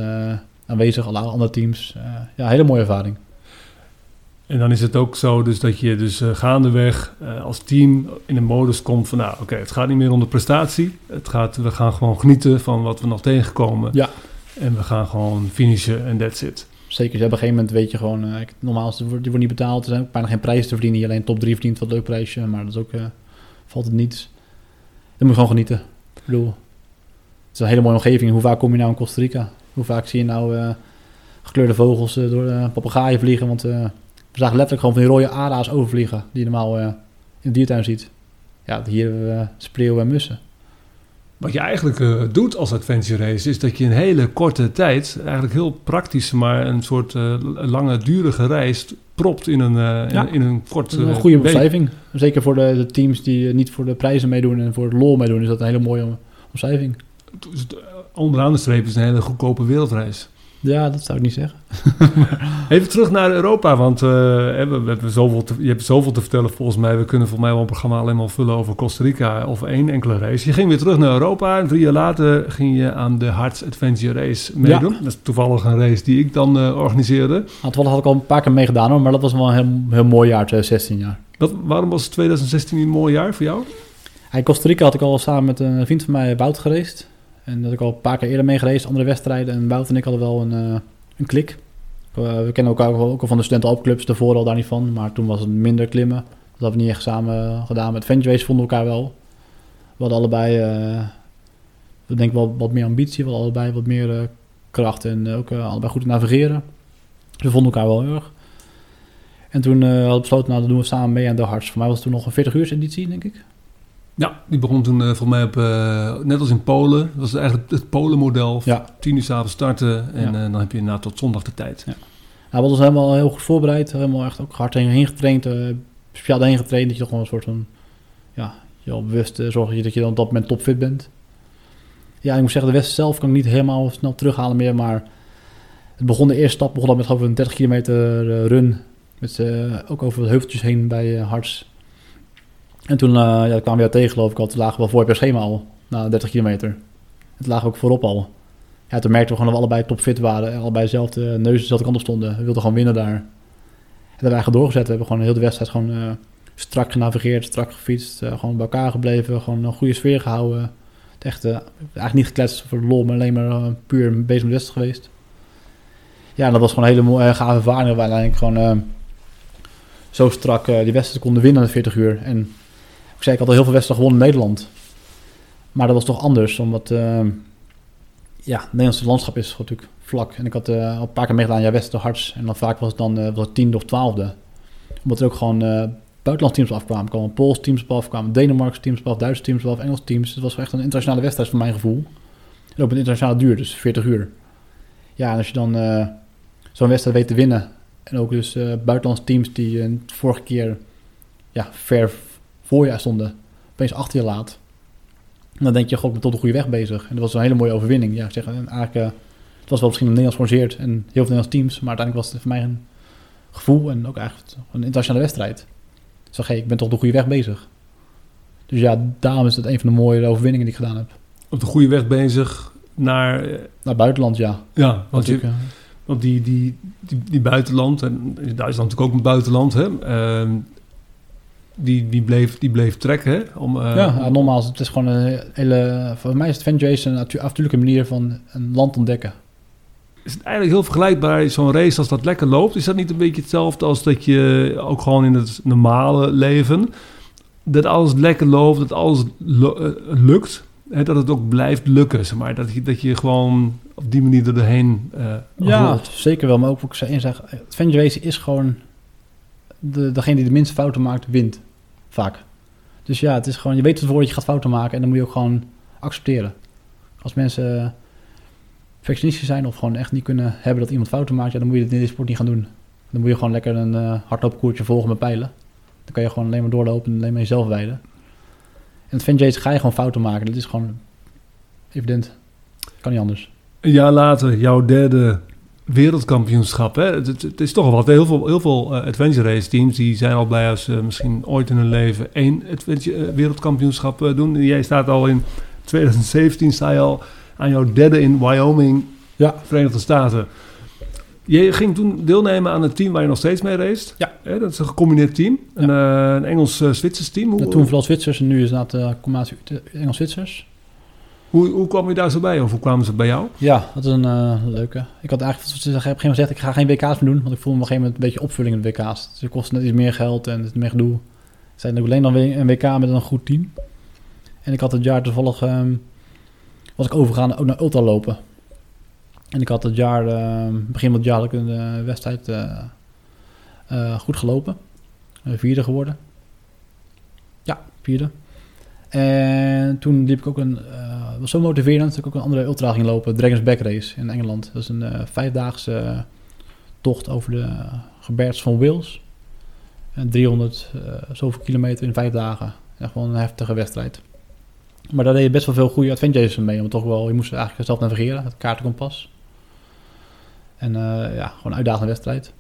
aanwezig, alle andere teams. Ja, hele mooie ervaring. En dan is het ook zo dus dat je dus eh, gaandeweg eh, als team in de modus komt van... nou, oké, het gaat niet meer om de prestatie. Het gaat, we gaan gewoon genieten van wat we nog tegenkomen. Ja. En we gaan gewoon finishen en that's it. Zeker, op een gegeven moment weet je gewoon... ik- normaal die wordt niet betaald. Er zijn bijna geen prijzen te verdienen. Je alleen top 3 verdient wat leuk prijsje. Maar dat is ook... valt het niets. Dan moet je gewoon genieten. Ik bedoel... Het is een hele mooie omgeving. Hoe vaak kom je nou in Costa Rica? Hoe vaak zie je nou gekleurde vogels door de papegaaien vliegen? Want we zagen letterlijk gewoon van die rode ara's overvliegen. Die je normaal eh, in de diertuin ziet. Ja, hier hebben we spreeuwen en mussen. Wat je eigenlijk eh, doet als adventure race... is dat je in hele korte tijd... eigenlijk heel praktisch, maar een soort eh, lange, durige reis... propt in een, eh, Ja. in, in een kort eh, een goede week. omschrijving. Zeker voor de, de teams die eh, niet voor de prijzen meedoen en voor het lol meedoen, is dat een hele mooie om- omschrijving. Eh, onderaan de streep is het een hele goedkope wereldreis. Ja, dat zou ik niet zeggen. Even terug naar Europa, want eh, we, hebben zoveel te, je hebt zoveel te vertellen volgens mij. We kunnen volgens mij wel een programma alleen maar vullen over Costa Rica of één enkele race. Je ging weer terug naar Europa en drie jaar later ging je aan de Hearts Adventure Race meedoen. Dat is toevallig een race die ik dan eh, organiseerde. Toevallig had ik al een paar keer meegedaan hoor, maar dat was wel een heel, heel mooi jaar, 2016 jaar. Dat, waarom was 2016 een mooi jaar voor jou? In Costa Rica had ik al samen met een vriend van mij Wout gereisd. En dat ik al een paar keer eerder mee gereisd, andere wedstrijden. En Wout en ik hadden wel een, eh, een klik. Eh, we kennen elkaar ook al, ook al van de studentenalpclubs, daarvoor al daar niet van. Maar toen was het minder klimmen. Dat hadden we niet echt samen gedaan. Met Adventure Race vonden we elkaar wel. We hadden allebei, eh we denken wel wat meer ambitie. We hadden allebei wat meer kracht en ook allebei goed in navigeren. Dus we vonden elkaar wel heel erg. En toen eh hadden we besloten, nou, dan doen we samen mee aan de Harts. Voor mij was het toen nog een 40 uur editie, denk ik. Ja, die begon toen eh, volgens mij op, eh, net als in Polen. Dat was eigenlijk het Polen-model. Ja. Tien uur s'avonds starten en Ja. eh, dan heb je inderdaad tot zondag de tijd. Ja. Hij was helemaal heel goed voorbereid. Helemaal echt ook hard heen, getraind. speciaal heen getraind. Dat je toch gewoon een soort van... Ja, je al bewust uh, zorg je dat je dan op dat moment topfit bent. Ja, ik moet zeggen, de wedstrijd zelf kan ik niet helemaal snel terughalen meer. Maar het begon de eerste stap begon al met geloof ik een 30 kilometer run. Met, ook over de heuveltjes heen bij eh, Harts. En toen eh, ja, kwamen we jou tegen geloof ik al. Toen lagen we wel voor je schema al. Na 30 kilometer. Toen lagen ook voorop al. Ja, toen merkten we gewoon dat we allebei topfit waren. Allebei dezelfde neuzen dezelfde kant op stonden. We wilden gewoon winnen daar. En dat hebben we eigenlijk doorgezet. We hebben gewoon heel de wedstrijd gewoon eh, strak genavigeerd, strak gefietst. eh, gewoon bij elkaar gebleven. Gewoon een goede sfeer gehouden. Het echt, eigenlijk niet gekletst voor de lol, maar alleen maar puur bezig met wedstrijd geweest. Ja, en dat was gewoon een hele mooie, gave ervaring. We uiteindelijk gewoon zo strak die wedstrijd konden winnen in de 40 uur. En ik zei, ik had al heel veel wedstrijden gewonnen in Nederland. Maar dat was toch anders, omdat... eh, ja, het Nederlandse landschap is natuurlijk vlak. En ik had eh, al een paar keer meegedaan, ja, Westen Harts. En dan vaak was het dan eh, was het tiende of twaalfde. Omdat er ook gewoon buitenlandse teams afkwamen. Kwamen Pools teams op af, kwamen Denemarkse teams op af, Duitse teams op af, Engelse teams. Het was echt een internationale wedstrijd voor mijn gevoel. En ook een internationale duur, dus 40 uur. Ja, en als je dan zo'n wedstrijd weet te winnen. En ook dus buitenlandse teams die vorige keer ja, ver voor je stonden, opeens achter je laat. En dan denk je, god, ik ben tot de goede weg bezig. En dat was een hele mooie overwinning. Ja, ik zeg, en eigenlijk, het was wel misschien een Nederlands georganiseerd en heel veel Nederlands teams. Maar uiteindelijk was het voor mij een gevoel en ook eigenlijk een internationale wedstrijd. Ik hey, ik ben toch de goede weg bezig. Dus ja, daarom is het een van de mooie overwinningen die ik gedaan heb. Op de goede weg bezig naar... eh, Naar buitenland, ja. ja, want, je, Natuurlijk, want die, die, die, die buitenland, en Duitsland natuurlijk ook een buitenland, hè, ehm, die, die, bleef, die bleef trekken. Hè, om, eh, ja, nogmaals, het is gewoon een hele... Voor mij is het Adventure Race een avontuurlijke manier van een land ontdekken. is het eigenlijk heel vergelijkbaar, zo'n race als dat lekker loopt. Is dat niet een beetje hetzelfde als dat je ook gewoon in het normale leven... dat alles lekker loopt, dat alles eh, lukt... Hè, dat het ook blijft lukken, zeg maar. Dat je, dat je gewoon op die manier er doorheen eh Ja, zeker wel. Maar ook wat ik zei, adventure racing is gewoon... De, degene die de minste fouten maakt, wint. Vaak. Dus ja, het is gewoon... Je weet het voor dat je gaat fouten maken. En dan moet je ook gewoon accepteren. Als mensen perfectionistisch zijn... of gewoon echt niet kunnen hebben dat iemand fouten maakt... Ja, dan moet je het in deze sport niet gaan doen. Dan moet je gewoon lekker een eh hardloopkoertje volgen met pijlen. Dan kan je gewoon alleen maar doorlopen en alleen maar jezelf wijden. En racing ga je gewoon fouten maken. Dat is gewoon evident. Kan niet anders. Een jaar later, jouw derde wereldkampioenschap. Hè? Het, het- het is toch wel wat. Heel veel, heel veel eh, adventure race teams die zijn al blij als ze misschien ooit in hun leven één adventure, eh, wereldkampioenschap eh, doen. Jij staat al in 2017 sta je al aan jouw derde in Wyoming, Ja. Verenigde Staten. Je ging toen deelnemen aan een team waar je nog steeds mee race. Ja. Hè, dat is een gecombineerd team. Een, eh, een Engels-Zwitsers team. Hoe, Ja, toen vooral Zwitsers en nu is het inderdaad de combinatie Engels-Zwitsers. Hoe, hoe kwam je daar zo bij? Of hoe kwamen ze bij jou? Ja, dat is een eh, leuke. Ik had eigenlijk op een gegeven moment gezegd, ik ga geen WK's meer doen, want ik voelde op een gegeven moment een beetje opvulling in de WK's. Dus het kost net iets meer geld en het meer gedoe. Zei, ik alleen dan een WK met een goed team. En ik had het jaar toevallig, ehm, was ik overgegaan ook naar ultralopen. En ik had het jaar, ehm, begin van het jaar, een eh, wedstrijd eh, goed gelopen. Vierde geworden. Ja, vierde. En toen liep ik ook een, was zo motiverend dat ik ook een andere ultra ging lopen, Dragon's Back Race in Engeland. Dat is een eh, vijfdaagse eh, tocht over de gebergtes van Wales. En 300 eh, zoveel kilometer in vijf dagen. Echt wel een heftige wedstrijd. Maar daar deed je best wel veel goede adventures mee. Omdat toch wel, je moest eigenlijk zelf navigeren, het kaartenkompas. En eh, ja, gewoon een uitdagende wedstrijd.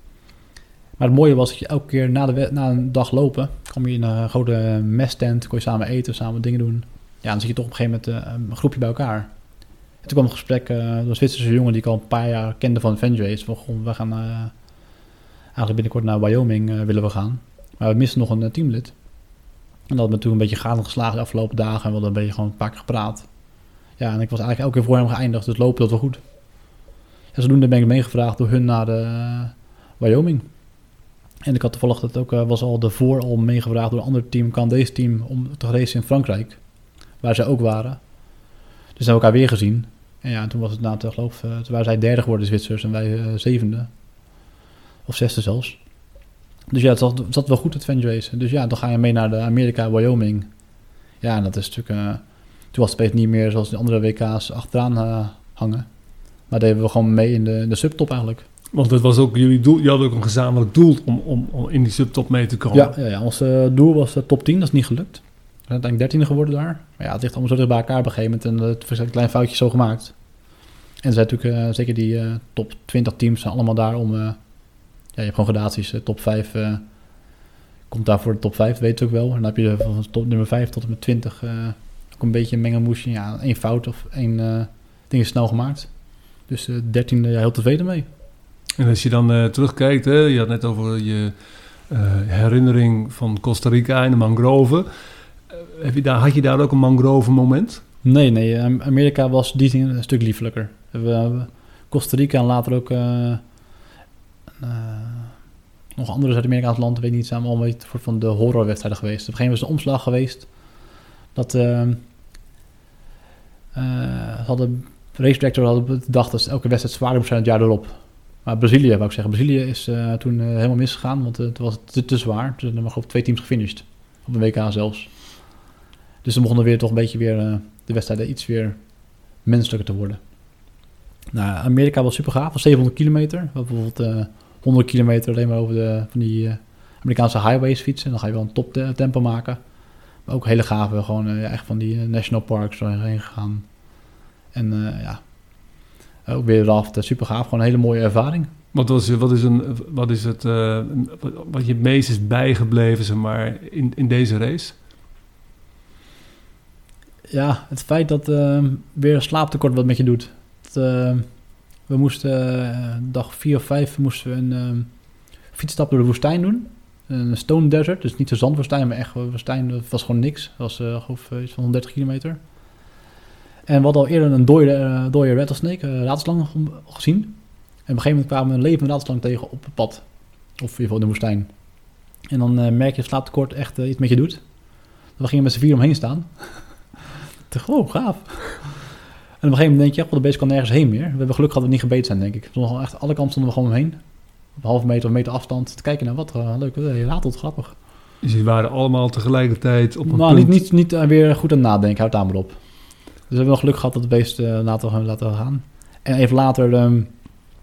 Maar het mooie was dat je elke keer na, de, na een dag lopen, kwam je in een grote mesttent, kon je samen eten, samen dingen doen. Ja, dan zit je toch op een gegeven moment eh, een groepje bij elkaar. En toen kwam een gesprek uh, door een Zwitserse jongen die ik al een paar jaar kende van Adventure Race. Van, goh, we gaan uh, eigenlijk binnenkort naar Wyoming willen we gaan. Maar we missen nog een teamlid. En dat had me toen een beetje gaten geslagen de afgelopen dagen. En we hadden een beetje gewoon een paar keer gepraat. Ja, en ik was eigenlijk elke keer voor hem geëindigd. Dus lopen dat wel goed. En zodoende ben ik meegevraagd door hun naar de Wyoming. En ik had toevallig dat ook, was al daarvoor al meegevraagd door een ander team, Canadese team, om te racen in Frankrijk. Waar zij ook waren. Dus hebben we elkaar weer gezien. En ja, toen was het na te geloof, uh, toen waren zij derde geworden, de Zwitsers, en wij uh, zevende. Of zesde zelfs. Dus ja, het zat, het zat wel goed, het race. Dus ja, dan ga je mee naar de Amerika, Wyoming. Ja, en dat is natuurlijk... Uh, toen was het niet meer zoals de andere WK's achteraan uh, hangen. Maar deden we gewoon mee in de, in de subtop eigenlijk. Want dat was ook jullie doel. Je had ook een gezamenlijk doel om, om, om in die subtop mee te komen. Ja, ja, ja ons uh, doel was de top 10. Dat is niet gelukt. Zijn uiteindelijk dertiende geworden daar. Maar ja, het ligt allemaal zo dicht bij elkaar op een gegeven moment. En het was een klein foutje zo gemaakt. En er zijn natuurlijk uh, zeker die uh, top 20 teams zijn allemaal daar om... Uh, ja, je hebt gewoon gradaties. top 5 komt daar voor de top 5, weet je ook wel. En dan heb je van top nummer 5 tot en met 20 ook een beetje een mengelmoesje. Ja, één fout of één ding is snel gemaakt. Dus de dertiende, ja, heel tevreden mee. En als je dan terugkijkt, hè, je had net over je herinnering van Costa Rica en de mangroven. Uh, heb je daar, had je daar ook een mangrove moment? Nee, nee. Amerika was die dingen een stuk liefelijker. We, we, Costa Rica en later ook uh, nog andere Zuid-Amerikaanse landen, weet niet, zijn allemaal een beetje van de horrorwedstrijden geweest. Op een gegeven moment was een omslag geweest dat hadden race director hadden bedacht dat elke wedstrijd zwaarder moest zijn het jaar erop. Maar Brazilië, wou ik zeggen. Brazilië is uh, toen uh, helemaal misgegaan, want uh, het was te, te zwaar. Dus er waren geloof twee teams gefinished. Op een WK zelfs. Dus dan begonnen weer toch een beetje weer de wedstrijden iets weer menselijker te worden. Nou, Amerika was super gaaf, was 700 kilometer. Bijvoorbeeld 100 kilometer alleen maar over de, van die Amerikaanse highways fietsen. Dan ga je wel een top tempo maken. Maar ook hele gave, gewoon echt van die national parks heen gegaan. En ja, ook weer raften, super gaaf. Gewoon een hele mooie ervaring. Wat, was, wat, is, een, wat is het wat je het meest is bijgebleven zeg maar, in, in deze race? Ja, het feit dat uh, weer slaaptekort wat met je doet. Uh, we moesten uh, dag vier of vijf moesten we een fietsstap door de woestijn doen. Een stone desert, dus niet de zandwoestijn, maar echt woestijn. Dat was gewoon niks. Dat was geloof iets van 130 kilometer. En we hadden al eerder een dode, rattlesnake, uh, ratelslang gezien. een gegeven moment kwamen we een levende raadslang tegen op het pad. Of in ieder geval in de woestijn. En dan eh, merk je slaaptekort echt eh, iets met je doet. We gingen met z'n vier omheen staan. Dacht, oh, gaaf. En op een gegeven moment denk je, ja, god, de beest kan nergens heen meer. We hebben geluk gehad dat we niet gebeten zijn, denk ik. Stonden echt, alle kanten stonden we gewoon omheen. Op een halve meter of meter afstand. Te kijken naar wat eh, leuk. eh, Je ratelt, grappig. Dus die waren allemaal tegelijkertijd op een Nou, punt. niet, niet, niet eh, weer goed aan het nadenken. Houd daar maar op. Dus we hebben wel geluk gehad dat het beest eh, laten, laten gaan. En even later, ehm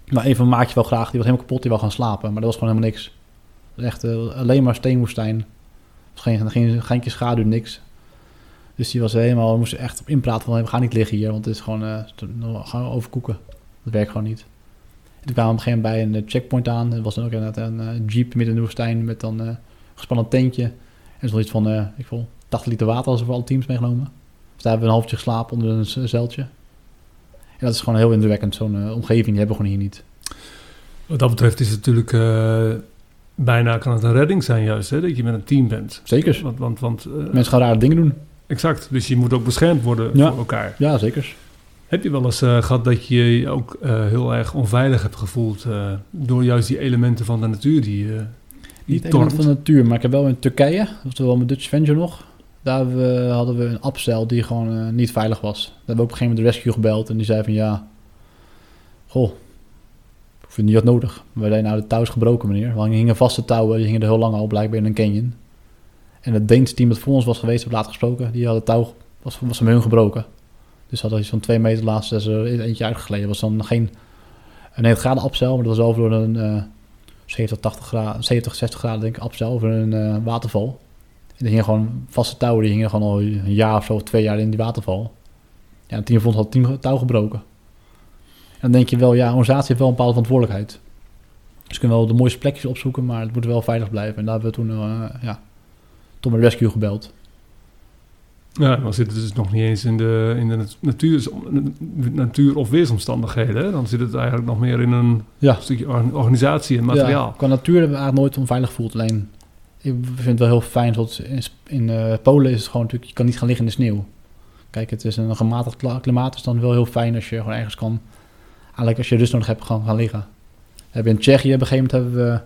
nou, even een maatje wel graag. Die was helemaal kapot, die wou gaan slapen. Maar dat was gewoon helemaal niks. Het echt alleen maar steenwoestijn. Geen, geen, geen schaduw, niks. Dus die was helemaal, we moesten echt op inpraten van, we gaan niet liggen hier, want het is gewoon, we gaan overkoeken. Dat werkt gewoon niet. En toen kwamen we op een gegeven moment bij een eh, checkpoint aan. Er was dan ook inderdaad een eh, jeep midden in de woestijn met dan eh gespannen tentje. En zoiets van, eh ik voel 80 liter water als we voor alle teams meegenomen. Dus daar hebben we een halfje geslapen onder een zeiltje. En dat is gewoon heel indrukwekkend. Zo'n omgeving die hebben we gewoon hier niet. Wat dat betreft is het natuurlijk bijna kan het een redding zijn juist, hè, dat je met een team bent. Zeker. Want, want, want Mensen gaan rare dingen doen. Exact, dus je moet ook beschermd worden Ja. voor elkaar. Ja, zeker. Heb je wel eens eh, gehad dat je je ook eh, heel erg onveilig hebt gevoeld eh, door juist die elementen van de natuur die, eh die Niet element tornt? van de natuur, maar ik heb wel in Turkije, oftewel mijn Dutch Avenger nog. Daar we- hadden we een abzeil die gewoon niet veilig was. Daar hebben we op een gegeven moment de rescue gebeld en die zei van ja, goh, ik vind niet wat nodig. We zijn nou de touw is gebroken meneer. We hingen vaste touwen, die hingen er heel lang al blijkbaar in een canyon. En het Deense team dat voor ons was geweest, heb later gesproken, die het touw, was, was hun gebroken. Dus hadden van twee meter laatst is er eentje uitgegleden. was dan geen een 90 graden abzeil, maar dat was over een... eh 70, 80 graden, 70, 60 graden denk ik, abzeil over een eh, waterval. En er hingen gewoon vaste touwen, die hingen gewoon al een jaar of zo, of twee jaar in die waterval. Ja, het team vond had het team touw gebroken. En dan denk je wel, ja, organisatie heeft wel een bepaalde verantwoordelijkheid. Dus kunt wel de mooiste plekjes opzoeken, maar het moet wel veilig blijven. En daar hebben we toen, eh, ja, tot mijn rescue gebeld. Ja, dan zit het dus nog niet eens in de, in de nat- natuur, natuur- of weersomstandigheden. Hè? Dan zit het eigenlijk nog meer in een Ja. stukje or- organisatie en materiaal. Ja, qua natuur hebben we eigenlijk nooit onveilig gevoeld. Alleen, ik vind het wel heel fijn, zoals in, eh, Polen is het gewoon natuurlijk, je kan niet gaan liggen in de sneeuw. Kijk, het is een gematigd klimaat, is dan wel heel fijn als je gewoon ergens kan, eigenlijk als je rust nodig hebt, gaan, gaan liggen. We hebben in Tsjechië, op een gegeven moment hebben we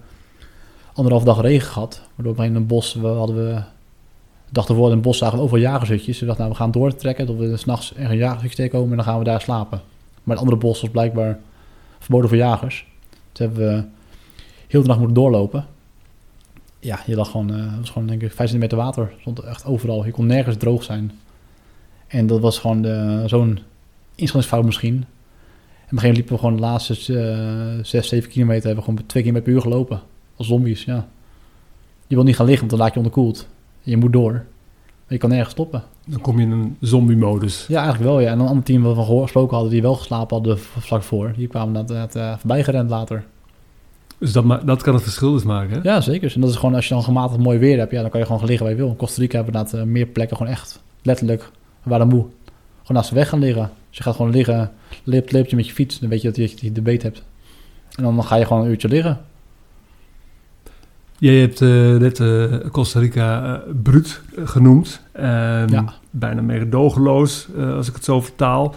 anderhalf dag regen gehad. Waardoor we in een bos, we hadden we, dag ervoor in het bos zagen we overal. We dachten, nou, we gaan doortrekken, dat we s'nachts ergens een jagershutje tegenkomen en dan gaan we daar slapen. Maar het andere bos was blijkbaar verboden voor jagers. Toen hebben we heel de nacht moeten doorlopen. Ja, je lag gewoon, eh, het was gewoon denk ik 5 centimeter water. stond echt overal. Je kon nergens droog zijn. En dat was gewoon de- zo'n inschattingsfout misschien. En op een gegeven moment liepen we gewoon de laatste eh 6, 7 kilometer. Hebben we gewoon twee keer per uur gelopen. Als zombies, ja. Je wil niet gaan liggen, want dan laat je onderkoeld. Je moet door. Maar je kan nergens stoppen. Dan kom je in een zombie-modus. Ja, eigenlijk wel, ja. En een ander team wat we gehoor- gesproken hadden, die wel geslapen hadden vlak voor. Die kwamen inderdaad uh, voorbij gerend later. Dus dat, dat kan het verschil dus maken. Hè? Ja, zeker. En dat is gewoon, als je dan gematigd mooi weer hebt, ja, dan kan je gewoon gaan liggen waar je wil. In Costa Rica hebben we inderdaad eh, meer plekken gewoon echt, letterlijk, we waren moe. Gewoon naast de weg gaan liggen. Dus je gaat gewoon liggen, leep, leep je met je fiets, dan weet je dat je, dat je de beet hebt. En dan ga je gewoon een uurtje liggen. Jij hebt eh, net eh, Costa Rica eh bruut genoemd. Ehm, Ja. Bijna meedogenloos, als ik het zo vertaal.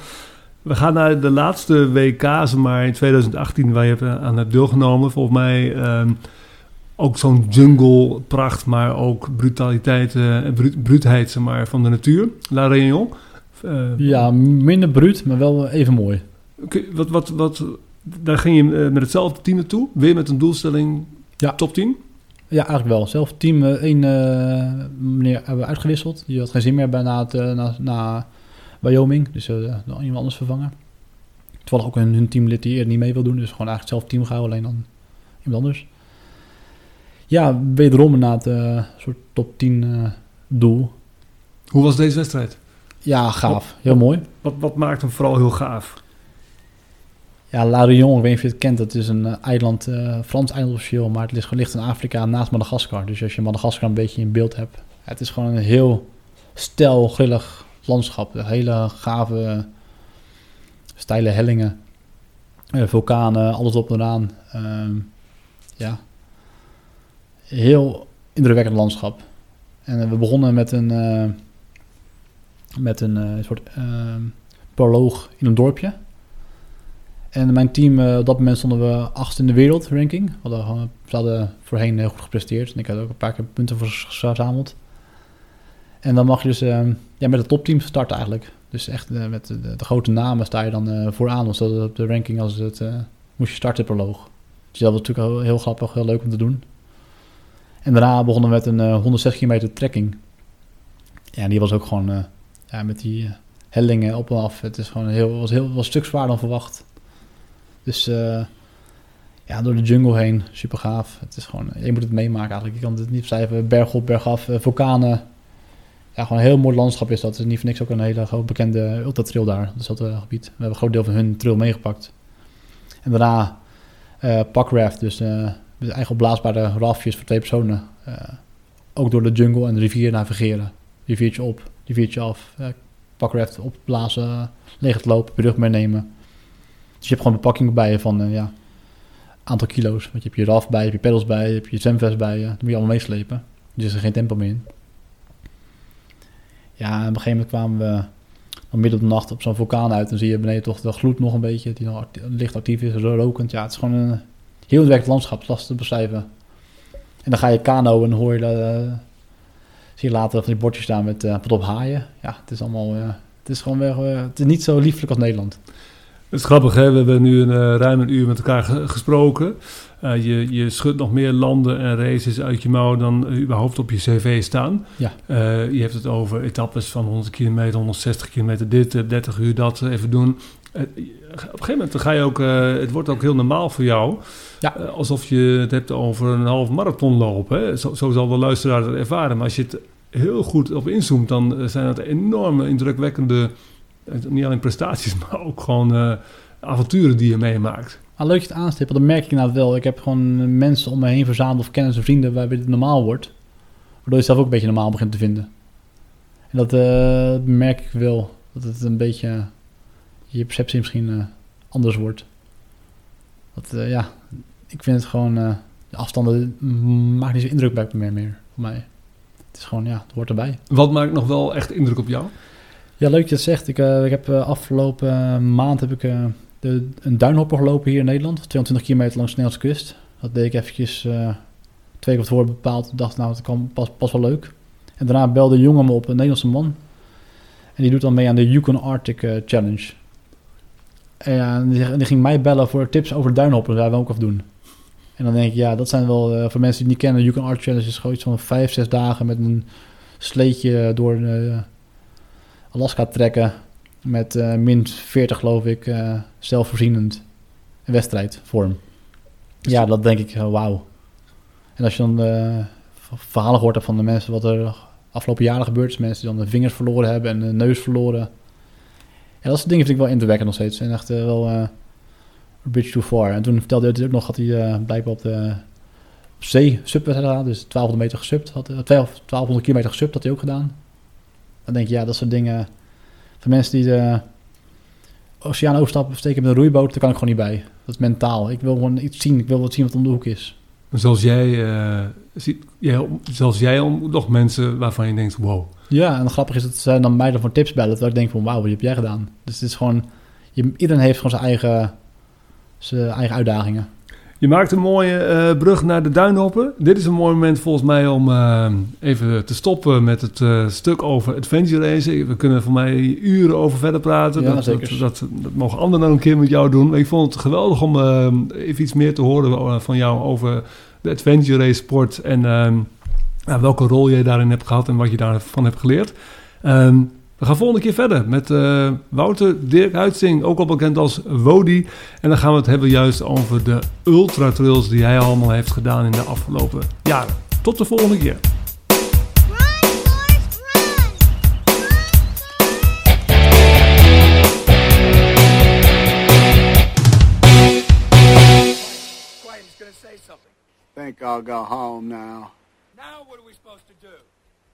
We gaan naar de laatste WK, zeg maar in 2018, waar je aan hebt deelgenomen. Volgens mij ehm, ook zo'n jungle pracht, maar ook brutaliteit en bru bruutheid zeg maar, van de natuur. La Réunion. Ja, minder bruut, maar wel even mooi. wat, wat, wat, daar ging je met hetzelfde team naartoe. Weer met een doelstelling Ja. top 10. Ja, eigenlijk wel. Zelf team eh, één eh, meneer hebben we uitgewisseld. Die had geen zin meer bij na, het, eh, na, na Wyoming. Dus eh nog iemand anders vervangen. Toevallig ook een, hun teamlid die eerder niet mee wil doen. Dus gewoon eigenlijk zelf team gehouden, alleen dan iemand anders. Ja, wederom inderdaad een soort top 10 eh, doel. Hoe was deze wedstrijd? Ja, gaaf. Heel mooi. Wat, wat maakt hem vooral heel gaaf? Ja, La Réunion, ik weet niet of je het kent. Het is een eh, eiland, eh, Frans eiland maar het ligt, ligt in Afrika naast Madagaskar. Dus als je Madagaskar een beetje in beeld hebt. Het is gewoon een heel stel, landschap. Hele gave, steile hellingen. Eh, vulkanen, alles op en aan. Ehm, ja, heel indrukwekkend landschap. En we begonnen met een, met een soort ehm proloog in een dorpje. En mijn team, eh, op dat moment stonden we achtste in de wereldranking. We hadden, gewoon- we hadden voorheen heel goed gepresteerd. En ik had ook een paar keer punten voor verzameld. En dan mag je dus eh, ja, met het topteam starten eigenlijk. Dus echt eh, met de, de grote namen sta je dan eh, vooraan. Dus dat op de ranking als het, eh, moest je starten proloog. Dus dat was natuurlijk heel, grappig, heel leuk om te doen. En daarna begonnen we met een eh 160 kilometer trekking. Ja, die was ook gewoon eh, ja, met die eh, hellingen op en af. Het is gewoon heel, was heel, was een stuk zwaarder dan verwacht. Dus eh, ja, door de jungle heen, super gaaf. Het is gewoon, je moet het meemaken eigenlijk. Je kan het niet beschrijven. Berg op, berg af, eh, vulkanen. Ja, gewoon een heel mooi landschap is dat. Het is niet voor niks ook een hele groot bekende ultratrail daar. Dus dat gebied. We hebben een groot deel van hun trail meegepakt. En daarna eh pakraft, dus dus eigen opblaasbare raftjes voor twee personen. Ook door de jungle en de rivier navigeren. Riviertje op, riviertje af. pakraft opblazen, leeg het lopen, brug meenemen. Dus je hebt gewoon bepakking bij je van eh, ja, aantal kilo's. Want je hebt je raf bij, je hebt je pedals bij, je hebt je zwemvest bij je. Moet je allemaal meeslepen. Dus er is geen tempo meer in. Ja, en op een gegeven moment kwamen we dan midden op de nacht op zo'n vulkaan uit. Dan zie je beneden toch de gloed nog een beetje, die nog licht actief is, rokend. Ja, het is gewoon een heel indrukwekkend landschap, lastig te beschrijven. En dan ga je kano en hoor je eh, zie je later van die bordjes staan met uh, op haaien. Ja, het is allemaal, het is gewoon weer, het is niet zo lieflijk als Nederland. Het is grappig, hè? we hebben nu een, eh, ruim een uur met elkaar ge- gesproken. Eh, je, je schudt nog meer landen en races uit je mouw dan überhaupt op je cv staan. Ja. Eh, je hebt het over etappes van 100 kilometer, 160 kilometer, dit, eh, 30 uur dat even doen. Op een gegeven moment dan ga je ook, het wordt ook heel normaal voor jou. Ja. Alsof je het hebt over een half marathon lopen. Hè? Zo, zo zal de luisteraar het ervaren. Maar als je het heel goed op inzoomt, dan zijn het enorme, indrukwekkende, niet alleen prestaties, maar ook gewoon eh, avonturen die je meemaakt. Maar leuk je het aanstippen, dat merk ik nou wel. Ik heb gewoon mensen om me heen verzameld of kennis en vrienden waarbij het normaal wordt. Waardoor je zelf ook een beetje normaal begint te vinden. En dat eh, merk ik wel. Dat het een beetje je perceptie misschien eh, anders wordt. Dat, ja, ik vind het gewoon, de afstanden maakt niet zo indruk bij meer, meer voor mij. Het is gewoon, ja, het hoort erbij. Wat maakt nog wel echt indruk op jou? Ja, leuk dat je zegt. Ik, eh, ik heb eh, afgelopen eh, maand heb ik, de, een duinhopper gelopen hier in Nederland. 220 kilometer langs de Nederlandse kust. Dat deed ik eventjes twee keer voor bepaald. Ik dacht, nou, het kan pas, pas wel leuk. En daarna belde een jongen me op, een Nederlandse man. En die doet dan mee aan de Yukon Arctic Challenge. En, die, en die ging mij bellen voor tips over duinhoppen. Dat wij ook af doen. En dan denk ik, ja, dat zijn wel, voor mensen die niet kennen, de Yukon Arctic Challenge is gewoon iets van vijf, zes dagen met een sleetje door eh, Alaska trekken. Met eh, min 40 geloof ik, eh, zelfvoorzienend een wedstrijdvorm. Ja, dat denk ik, eh, wauw. En als je dan verhalen hoort van de mensen wat er afgelopen jaren gebeurd is. Mensen die dan de vingers verloren hebben en de neus verloren. Ja, dat soort dingen vind ik wel indrukwekkend nog steeds. En echt wel a bridge too far. En toen vertelde hij ook nog dat hij blijkbaar op de op zee subwedstrijd had. Dus 1200 meter gesubt. Had, eh, 12 1200 kilometer gesubt had hij ook gedaan. Dan denk je, ja, dat soort dingen... Voor mensen die de oceaan overstappen, steken met een roeiboot, daar kan ik gewoon niet bij. Dat is mentaal. Ik wil gewoon iets zien. Ik wil wat zien wat om de hoek is. Zoals jij, ziet, jij, zelfs jij ontmoet nog mensen waarvan je denkt, wow. Ja, en grappig is dat ze dan mij dan voor tips bellen. Terwijl ik denk van, wauw, wat heb jij gedaan? Dus het is gewoon... Je, iedereen heeft gewoon zijn eigen, zijn eigen uitdagingen. Je maakt een mooie eh, brug naar de duinhoppen. Dit is een mooi moment volgens mij om eh, even te stoppen met het eh, stuk over adventure racing. We kunnen voor mij uren over verder praten. Ja, dat, zeker. Dat, dat, dat mogen anderen dan een keer met jou doen. Maar ik vond het geweldig om even iets meer te horen van jou over de adventure race sport. En welke rol jij daarin hebt gehad en wat je daarvan hebt geleerd. Ehm, we gaan volgende keer verder met eh, Wouter Dirk Huitzing, ook al bekend als Wodi. En dan gaan we het hebben juist over de ultratrails die hij allemaal heeft gedaan in de afgelopen jaren. Tot de volgende keer. Think I'll go home now. Now what do?